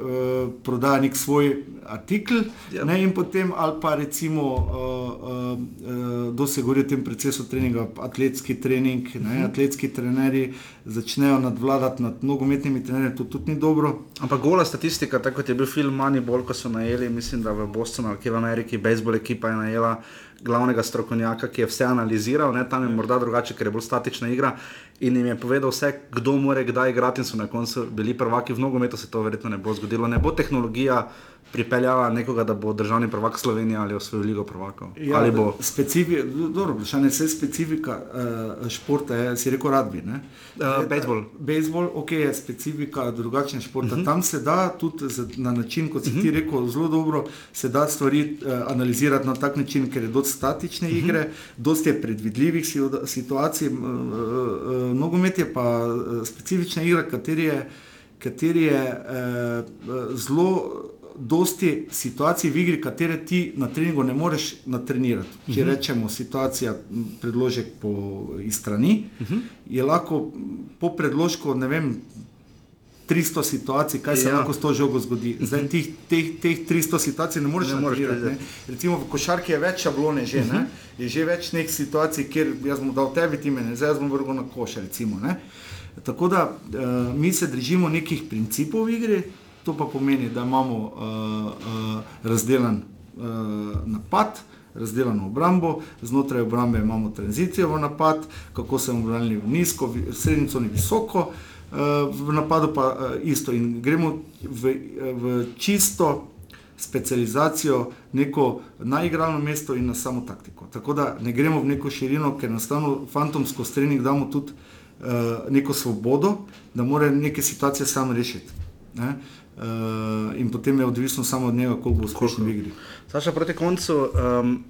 S12: proda nek svoj artikel,
S11: Ja.
S12: ne, in potem, ali pa recimo, uh, uh, uh, kdo se govori o tem procesu treninga, atletski trening, ne,
S11: Mhm.
S12: atletski trenerji začnejo nadvladati nad nogometnimi trenerji, to tudi ni dobro.
S11: Ampak gola statistika, tako kot je bil film Moneyball, ko so najeli, mislim, da v Bostonu ali kje v Ameriki, bejzbol ekipa je najela glavnega strokovnjaka, ki je vse analiziral, ne, tam je morda drugače, ker je bolj statična igra in jim je povedal vse, kdo more kdaj igrati in so na koncu bili prvaki v nogometu, se to verjetno ne bo zgodilo. Ne bo tehnologija pripeljala nekoga, da bo državni prvak Slovenije ali osvojil ligo prvakov. Ja, ali bo.
S12: Specifi, dobro, vprašanje je specifika uh, športa, je, si rekel rugby. ne?
S11: Uh, bejzbol.
S12: Bejzbol, ok, je specifika drugačne športa. Uh
S11: Mhm.
S12: -huh. Tam se da tudi z, na način, kot si uh -huh. ti rekel, zelo dobro se da stvari uh, analizirati na tak način, ker je dosti statične uh -huh. igre, dosti je predvidljivih si- situacij. Uh, uh, nogomet je pa specifična igra, kateri je, kateri je uh, zelo. Dosti situacij v igri, katere ti na treningu ne moreš natrenirati. Če
S11: Mhm.
S12: rečemo, situacija, predložek po iz strani,
S11: Mhm.
S12: je lahko po predložku, ne vem, 300 situacij, kaj se
S11: Ja.
S12: lahko s to žogo zgodi. Zdaj teh, teh, teh 300 situacij ne moreš
S11: predvideti.
S12: Recimo v košarki je več šablone že, ne? je že več nekih situacij, kjer jaz bom dal tebi timene, zdaj jaz bom vrgel na koš. Recimo, ne? Tako da uh, mi se držimo nekih principov v igri, to pa pomeni, da imamo uh, uh, razdeljen uh, napad, razdeljeno obrambo, znotraj obrambe imamo tranzicijo v napad, kako se bomo branili nizko, v srednjo coni visoko, v napadu pa isto. In gremo v, v čisto specializacijo, neko naigralno mesto in na samo taktiko. Tako da ne gremo v neko širino, ker enostavno fantomsko strening damo tudi uh, neko svobodo, da mora neke situacije sam rešiti. Ne? Uh, in potem je odvisno samo od njega, koliko bo uspešen v igri.
S11: Saša, proti koncu, um,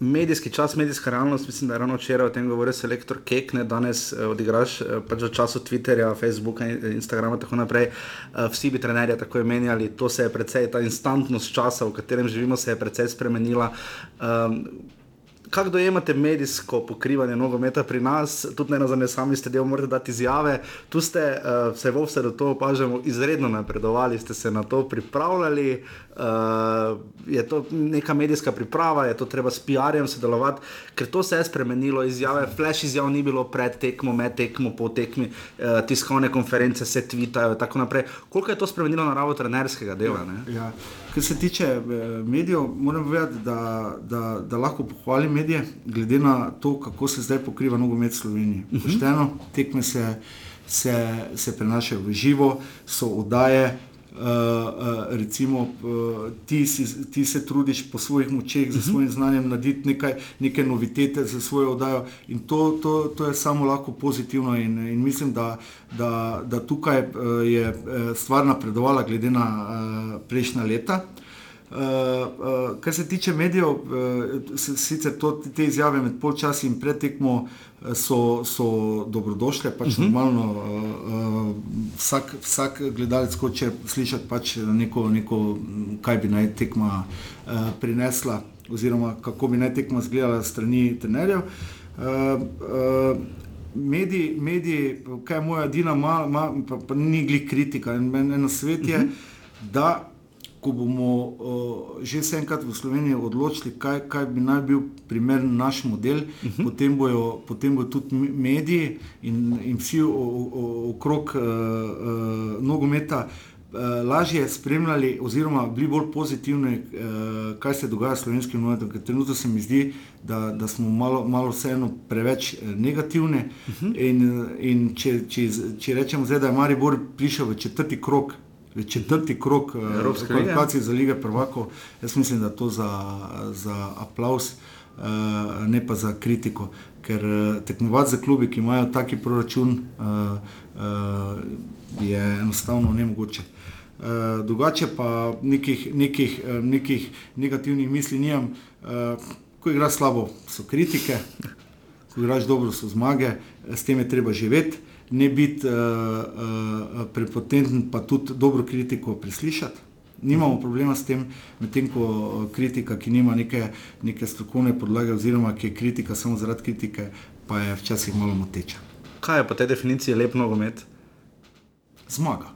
S11: medijski čas, medijska realnost, mislim, da je ravno včeraj o tem govoril selektor Kek, ne danes uh, odigraš uh, pač v času Twitterja, Facebooka, in- Instagrama in tako naprej. Uh, vsi bi trenerje tako imenjali, to se je precej, ta instantnost časa, v katerem živimo, se je precej spremenila. Um, Kako dojemate medijsko pokrivanje nogometa pri nas, tudi ne na zadnje, sami ste del, morate dati izjave. Tu ste, uh, se v Ovsedu to opažamo, izredno napredovali, ste se na to pripravljali. Uh, je to neka medijska priprava, je to treba s PR-jem sodelovati, ker to se je spremenilo. Izjave, flash izjav ni bilo pred tekmo, med tekmo, po tekmi, uh, tiskovne konference se tvitajo in tako naprej. Koliko je to spremenilo naravo trenerskega dela? Ne?
S12: Ja. Kar se tiče eh, medijev, moram povedati, da, da, da lahko pohvalim medije, glede na to, kako se zdaj pokriva nogomet v Sloveniji.
S11: Mhm.
S12: Pošteno, tekme se, se, se prenašajo v živo, so oddaje. Uh, uh, recimo, uh, ti, si, ti se trudiš po svojih močeh, za svojim znanjem, narediti nekaj, neke novitete za svojo oddajo, in to, to, to je samo lahko pozitivno. In, in mislim, da, da, da tukaj je stvar napredovala, glede na prejšnja leta. Uh, uh, kar se tiče medijev, uh, sicer to, te izjave med polčasi in pretekmo uh, so, so dobrodošle, pač uh -huh. normalno. Uh, uh, vsak, vsak gledalec hoče slišati pač neko, neko, kaj bi naj tekma uh, prinesla, oziroma kako bi naj tekma izgledala strani trenerjev. Uh, uh, Mediji, mediji, kaj je moja edina, ma, ma, pa, pa ni gli kritika. En, en svet je, uh -huh. da ko bomo uh, že enkrat v Sloveniji odločili, kaj, kaj bi naj bil primeren naš model, uh -huh. potem, bojo, potem bojo tudi mediji in, in vsi o, o, okrog uh, uh, nogometa. Lažje spremljali, oziroma bili bolj pozitivni, eh, kaj se dogaja s slovenskim novinom. Ker trenutno se mi zdi, da, da smo malo, malo vseeno preveč negativni. Uh -huh. In, in če, če, če rečemo, zdaj, da je Maribor prišel v četrti krok, četrti krok kvalifikacije za lige prvakov, jaz mislim, da je to za, za aplaus, uh, ne pa za kritiko. Ker uh, tekmovati za klubi, ki imajo taki proračun, je enostavno nemogoče. Uh, drugače pa nekih, nekih, nekih negativnih misli nimam. Uh, ko igraš slabo, so kritike, ko igraš dobro, so zmage, s tem je treba živeti ne biti uh, uh, prepotenten, pa tudi dobro kritiko preslišati. Nimamo problema s tem, medtem ko kritika, ki nima neke, neke strokovne podlage, oziroma ki je kritika samo zaradi kritike, pa je včasih malo moteča.
S11: Kaj je po tej definiciji lep nogomet?
S12: Zmaga.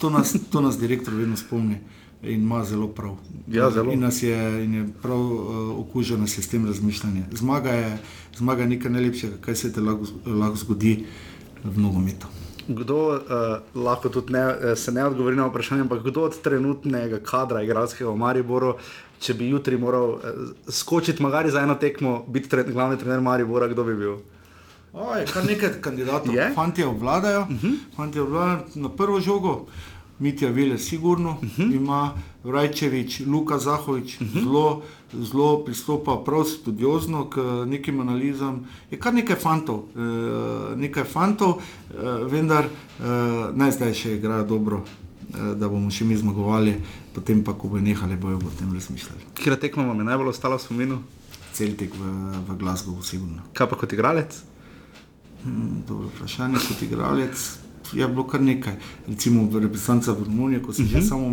S12: To nas, to nas direktor vedno spomni in ima zelo prav.
S11: Ja, zelo.
S12: In nas je, in je prav uh, okužen s tem razmišljanjem. Zmaga je, zmaga je nekaj najlepšega, kar se ti lahko, lahko zgodi v nogometu.
S11: Kdo uh, lahko tudi ne, se ne odgovori na vprašanje, ampak kdo od trenutnega kadra igralskega v Mariboru, če bi jutri moral uh, skočiti, magari za eno tekmo, biti tre, glavni trener Maribora, kdo bi bil?
S12: O, je kar nekaj kandidatov. Fanti obvladajo, uh -huh. fanti obvladajo na prvo žogo. Mitja Vile, sigurno uh -huh. ima Rajčevič, Luka Zahovič, uh -huh. zelo, zelo pristopa prav studiozno k nekim analizam. Je kar nekaj fantov, e, nekaj fantov, e, vendar e, naj zdaj še igrajo dobro, e, da bomo še mi zmagovali, potem pa, ko bo nehali, bojo o tem razmišljali.
S11: Kje tekmo vam je najbolj ostalo v spominu?
S12: Celtik v, v Glasgowu, sigurno.
S11: Kaj pa kot igralec?
S12: Hmm, dobro vprašanje, kot igralec je bilo kar nekaj. Recimo v reprezentanci v Romuniji, ko sem uh -huh. že
S11: Mhm.
S12: samo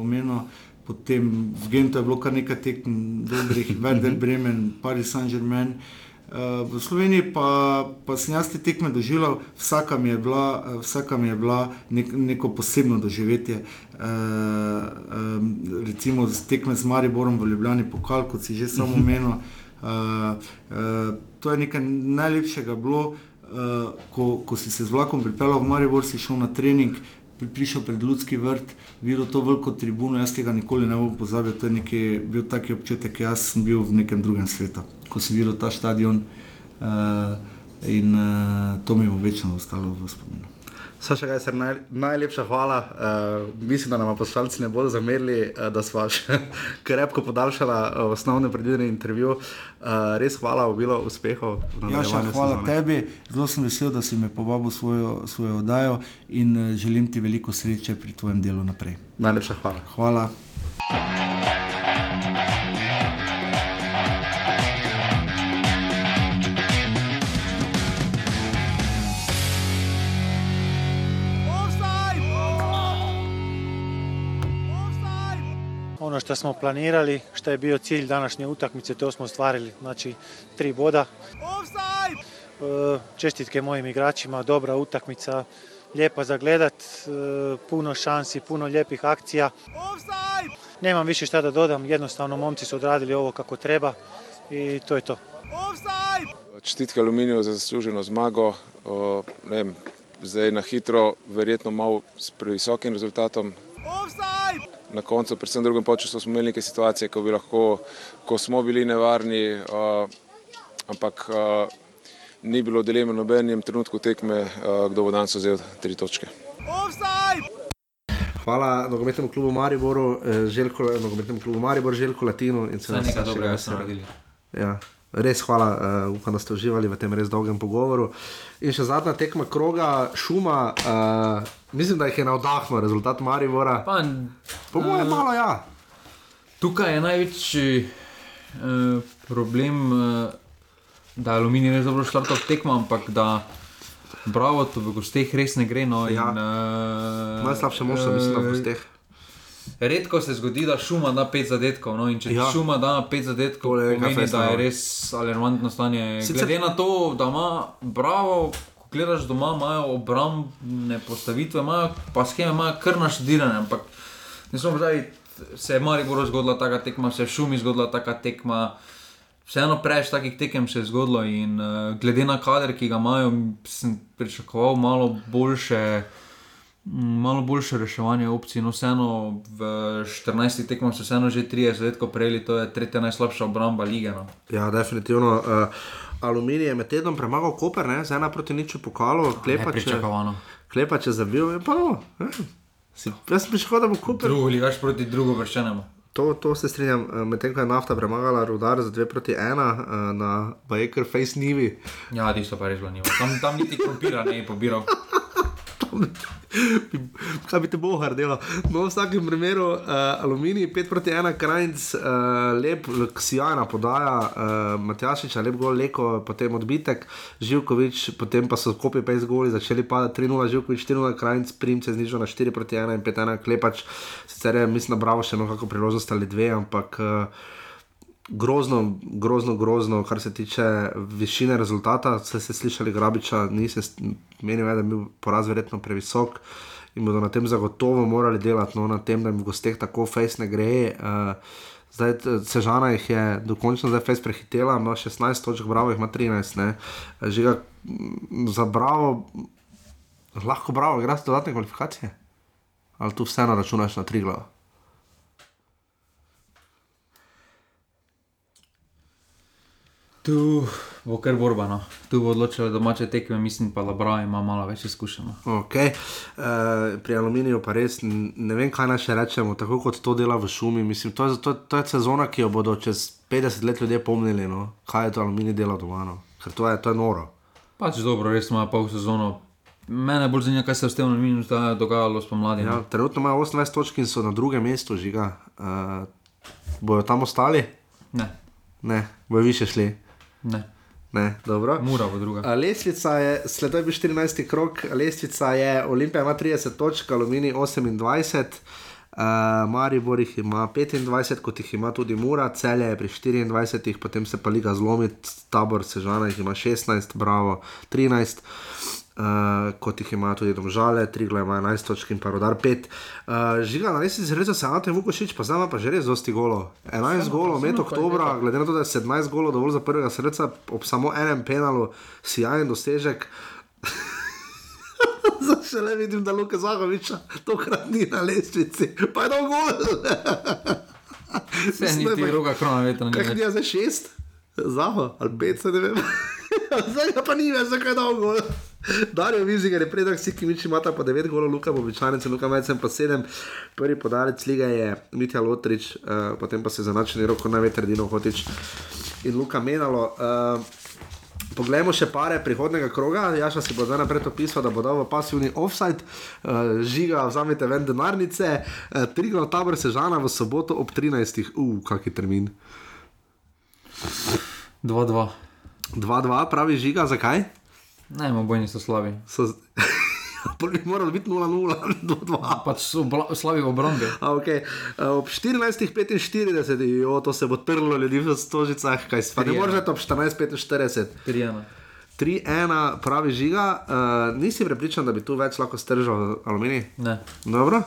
S12: omenil, potem v Gentu je bilo kar nekaj tekem, dobrih, Werder Bremen, Paris Saint-Germain. Uh, v Sloveniji pa, pa sem jaz te tekme doživel, vsaka mi je bila, vsaka mi je bila nek, neko posebno doživetje. Uh, um, recimo tekme z Mariborom v Ljubljani pokal, kot si že samo omenil. Uh, uh, to je nekaj najlepšega bilo. Uh, ko, ko si se z vlakom pripeljal v Maribor, si šel na trening, pri, prišel pred Ljudski vrt, videl to veliko tribuno, jaz tega nikoli ne bom pozabil, to je nekaj, bil taki občutek, jaz sem bil v nekem drugem svetu, ko sem videl ta stadion uh, in uh, to mi bo večno ostalo v spominu.
S11: Saša, kaj se naj, najlepša hvala. Uh, mislim, da nam poslušalci ne bodo zamerili, uh, da smo še krepko podaljšali uh, osnovne predvidene intervju. Uh, res hvala, bilo uspehov.
S12: Ja, še hvala sezone. tebi. Zelo sem vesel, da si me povabil v svojo, svojo oddajo in uh, želim ti veliko sreče pri tvojem delu naprej.
S11: Najlepša hvala.
S12: Hvala.
S13: Ono što smo planirali, što je bio cilj današnje utakmice, to smo ostvarili. Znači, tri boda. Čestitke mojim igračima, dobra utakmica, lijepa za gledat, puno šansi, puno lijepih akcija. Nemam više šta da dodam, jednostavno momci su odradili ovo kako treba i to je to.
S5: Čestitke Aluminiju za zasluženo zmago. Ne vem, zdaj na hitro, verjetno malo s previsokim rezultatom. Na koncu, predvsem v drugem času, smo imeli neke situacije, ko, bi lahko, ko smo bili nevarni, uh, ampak uh, ni bilo dileme v nobenem trenutku tekme, uh, kdo bo danes vzel tri točke.
S1: Hvala nogometnemu klubu Mariboru, eh, Željko, nogometnemu klubu Maribor, Željko Latino in
S2: Vse nekaj dobrega ste naredili.
S1: Ja. Res hvala, uh, upam, da ste uživali v tem res dolgem pogovoru. In še zadnja tekma kroga, šuma, uh, mislim, da jih je navdahnil rezultat Maribora.
S2: Pa,
S1: Po mojem, malo ja.
S2: Tukaj je največji uh, problem, uh, da aluminij res dobro štartal tekmo, ampak da bravo, to v gosteh res ne gre. No,
S1: Ja.
S2: in, uh,
S1: Najslabše možno, mislim, v gosteh.
S2: Redko se zgodi, da šuma da pet zadetkov. No, in če
S1: Ja.
S2: šuma da pet zadetkov,
S1: je
S2: pomeni,
S1: nekaj
S2: da je res alarmantno stanje.
S1: Sicer-.
S2: Glede na to, da ima bravo, ko gledaš doma, imajo obrambne postavitve, imajo pa scheme, imajo kar naštudirane. Ampak ne smo zdaj, se je Maribor zgodila taka tekma, se je šumi zgodila taka tekma. Vseeno preveč takih tekem se je zgodilo in uh, glede na kader, ki ga imajo, sem pričakoval malo boljše. Mm, Malo boljše reševanje opcij, no vseeno v 14 tekmah so vseeno že 30 zadetkov prejeli, to je tretja najslabša obramba lige. No.
S1: Ja, definitivno. Uh, aluminij je med tednom premagal Koper, ne? z ena proti niču pokalo, klepa če,
S2: Nepričakovano.
S1: klepa če zabil. je Pa, no, eh. si, jaz sem pričakoval, da bo Koper.
S2: Drugo ligaš proti drugo vrščenemu.
S1: To, to se strinjam, eh, medtem ko je nafta premagala rudar za 2 proti 1 uh, na Baker Face Nivi.
S2: Ja, tisto pa je res bilo nivo. Tam, tam niti krompira ne je pobiral.
S1: Kaj bi te bohar delal? No, v vsakem primeru, uh, aluminij 5 proti 1, krajc, uh, lep, ksijana podaja, uh, Matjašič, lep gol, leko, potem odbitek, Živkovič, potem pa so kopije 5 goli začeli padati 3-0, Živkovič 4-0, krajc, primce znižal na 4 proti 1 in 5-1, klepač, sicer je, mislim, bravo še eno kako priložnost ali dve, ampak. Uh, Grozno, grozno, grozno, kar se tiče višine rezultata. Ste se slišali, Grabiča, niste menili, da je bil poraz verjetno previsok in bodo na tem zagotovo morali delati, no, na tem, da jim v gosteh tako fejs ne gre. Uh, zdaj, Sežana jih je dokončno zdaj fejs prehitela, ima 16 točk, bravo jih ima 13. Ne. Žiga mm, za bravo, lahko bravo, igraš dodatne kvalifikacije. Ali tu vseeno računaš na tri glave?
S2: Tu bo kar borba. No. Tu bo odločilo domače tekme, mislim pa, da Bravo ima malo več izkušenj. no.
S1: Okay. Uh, pri aluminiju pa res ne vem, kaj naj še rečemo, tako kot to dela v šumi. Mislim, to, je, to, to je sezona, ki jo bodo čez 50 let ljudje pomnili, no? kaj je to aluminij dela doma. No? Ker to je, to je noro.
S2: Pač dobro, res ima pol sezono. Mene bolj zanima, kaj se je v tem minus dogajalo spomladi.
S1: Ja,
S2: no.
S1: trenutno imajo 28 točk in so na drugem mestu, žiga. Uh, bojo tam ostali?
S2: Ne.
S1: Ne, bojo više šli.
S2: Ne.
S1: Ne, dobro.
S2: Mura bo druga.
S1: A Lestvica je, sledaj je bil 14. krok, lestvica je, Olimpija ima 30 točk, Aluminij 28, uh, Maribor jih ima 25, kot jih ima tudi Mura, Celje je pri 24, potem se pa liga zlomi, tabor Sežana jih ima 16, Bravo 13. Uh, kot jih ima tudi Domžale, Trigla ima 11 točk in pa Rodar 5. Uh, žiga, na resnici se reče, se Ante Vukošič, pa zdaj ima pa že res dosti golo. 11 golov, med oktobra, glede na to, da je 17 golov dovolj za prvega srca, ob samo enem penalu, sijajen dosežek. Zdaj še le vidim, da Luka Zahoviča tokrat ni na lestvici, pa je dal gol.
S2: Vse niti druga krona vetra ni
S1: Kaj
S2: več.
S1: je zdaj šest? Zaho ali pet, se ne vem. zdaj pa ni več, zakaj je dal gol. Darijo Viziger je predak, si ki miči imata po 9 golov, Luka Bobičanec, Luka Majcem pa 7. Prvi podarec lige je Mitja Lotrič, uh, potem pa se zanačeni roko največ Dino Hotič in Luka Menalo. Uh, Poglejmo še pare prihodnega kroga. Jaša si bo zdaj naprej opisal, da bo dal v pasivni offside, uh, žiga, vzamete ven denarnice, uh, Triglav tabor Sežana v soboto ob 13. Uf, kaki termin.
S2: 2-2.
S1: 2-2, pravi žiga, zakaj?
S2: Ne, ima bojni so slabi.
S1: So... Prvi moral biti 0-0, 2-2.
S2: Pač so slabi v obrambi.
S1: A, Okay. Uh, ob 14.45, jo, to se bo trlo ljudi v stožicah, kaj se ne
S2: 3:1.
S1: moreš ob 14.45.
S2: 3-1.
S1: 3-1, pravi žiga, uh, nisi prepričan, da bi tu več lahko stržal aluminij?
S2: Ne.
S1: Dobro.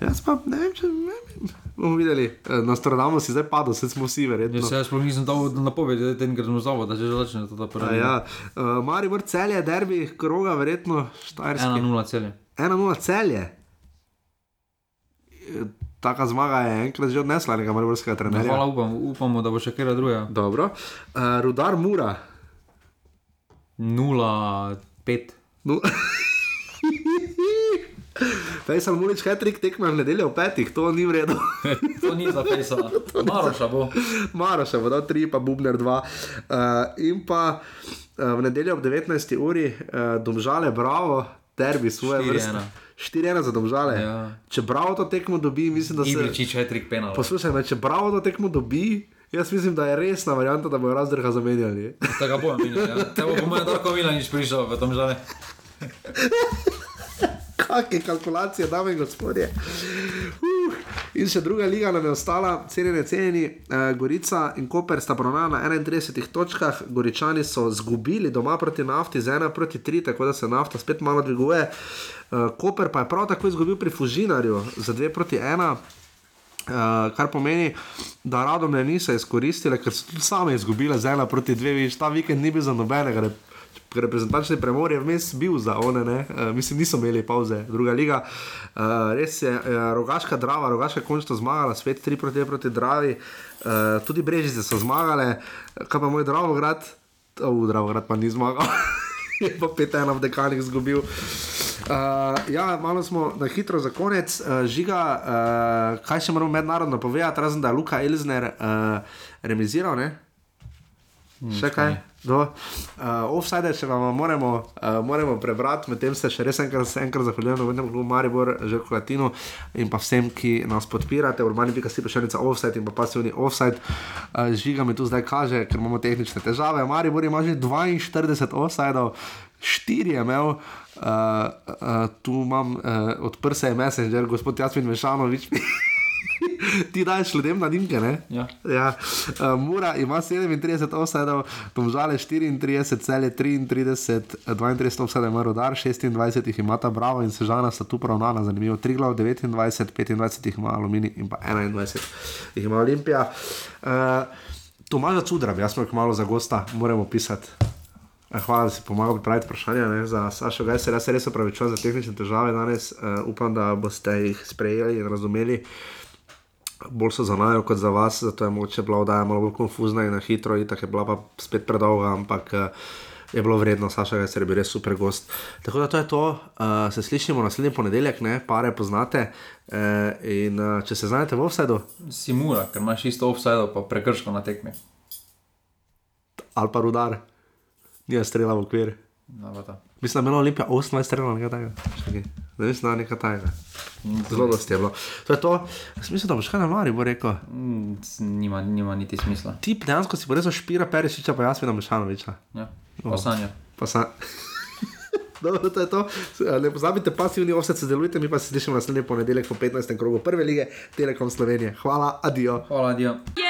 S1: Jaz pa ne vem, če ne vem. Bomo videli, Eh, Nostradamus si zdaj padel, vse smo vsi verjetno.
S2: Jaz jaz sploh nisem dal napovedi, da ten gremo zavod, da že začne to prvi.
S1: Ja, uh, Maribor celje, derbi, kroga, verjetno štajerski.
S2: 1-0 celje.
S1: 1-0 celje. Eh, taka zmaga je enkrat že odnesla nekega mariborskega trenerja.
S2: Hvala, upam, upamo, da bo še kera druga.
S1: Dobro. Uh, rudar Mura.
S2: 0-5.
S1: No. Fejsal Mulič, kaj trik tekme v nedeljo v petih, to ni v redu.
S2: to ni za Fejsala. Maroša bo.
S1: Maroša bo dal tri, pa Bubner dva. Uh, in pa uh, v nedeljo ob 19. uri uh, domžale, bravo, derbi svoje vrste. 4-1 za domžale. Ja. Če bravo to tekmo dobi, mislim, da se.
S2: Ibriči, če je trik penal.
S1: Poslušaj, me, če bravo to tekmo dobi. Jaz mislim, da je resna varianta, da bojo razdrha zamenjali.
S2: Tako bo, ja. Te bo pomeni, da lahko Milan nič prišel v tom žale.
S1: Kakšne kalkulacije, dame in gospodje. Uh, in še druga liga nam je ostala, cenjeni, cenjeni. Uh, Gorica in Koper sta ponovna na 31 točkah, Goričani so zgubili doma proti nafti z 1 proti 3, tako da se nafta spet malo dviguje. Uh, Koper pa je prav tako izgubil pri Fužinarju za 2 proti 1. Uh, kar pomeni, da radom ne niso izkoristili, ker so tudi sami izgubili z ena proti dve, viš, ta vikend ni bil za nobenega. Rep reprezentančni premor je vmes bil za one, uh, mislim, niso imeli pauze, druga liga. Uh, res je, uh, rogaška drava, rogaška končno zmagala, spet 3 proti 2 proti Dravi, uh, tudi Brežice so zmagale, kaj pa moj Dravograd, oh, Dravograd pa ni zmagal, je pa 5-1 v dekanih izgubil. Uh, ja, malo smo na hitro za konec. Uh, žiga, uh, kaj še moramo mednarodno povedati, razen da je Luka Elzner uh, remiziral? Ne? Še kaj? Uh, offside, če vam moramo, uh, moramo prebrati, medtem se še res enkrat, enkrat zahvaljujem, vedno Maribor, Željko Latino in pa vsem, ki nas podpirate, urbani pika si pošiljnica offside in pa pasivni offside. Uh, žiga mi tu zdaj kaže, ker imamo tehnične težave. Maribor ima že 42 offside, 4 je imel. Uh, uh, tu imam uh, odprt se je Messenger, gospod Jasmin Mešanovič. Ti daš ljudem na dimke, ne?
S2: Ja.
S1: ja. Uh, Mura ima 37 osadov, Tomžale 34, Cele 33, 32 osadov ima Rodar, 26 jih ima ta Bravo in Sežana sta tu pravnana, zanimivo. Triglav 29, 25 jih ima Alumini in pa 21 jih ima Olimpija. Uh, Tomaža Cudra, jaz smo jih malo za gosta, moramo pisati. Hvala, da si pomagal pripraviti vprašanje ne, za Sašo Gajser. Jaz se res opravičujem za tehnične težave danes. Uh, upam, da boste jih sprejeli in razumeli. Bolj so za nami kot za vas, zato je moče bila oddaja malo bolj konfuzna in na hitro, in tako je bila pa spet predolga, ampak uh, je bilo vredno, Saša Gajser je bil res super gost. Tako da to je to, uh, se slišimo naslednji ponedeljek, ne, pare poznate. Uh, in uh, če se znajdete v offsetu,
S2: si mura, ker imaš isto offsetu, pa prekrško na tekmi.
S1: Ali pa rudar nije strela v okvir.
S2: No,
S1: mislim, da je bilo Olimpija 18 strela, nekaj takega. Ne mislim, da je nekaj takega. Zelo dosti je bilo. To je to. Smisel, da boš kaj na mari, bo rekel.
S2: Mm, nima, nima niti smisla.
S1: Ti dejansko si porezal špira Perišiča, pa jaz vidim Mešanoviča.
S2: Ja, pasanja.
S1: Pa sa... Dobro, to je to. Ne pozabite, pasivni offset, sodelujte, mi pa se slišimo naslednji ponedeljek po 15. krogu prve lige Telekom Slovenije. Hvala, adijo.
S2: Hvala, adijo.
S10: Yeah.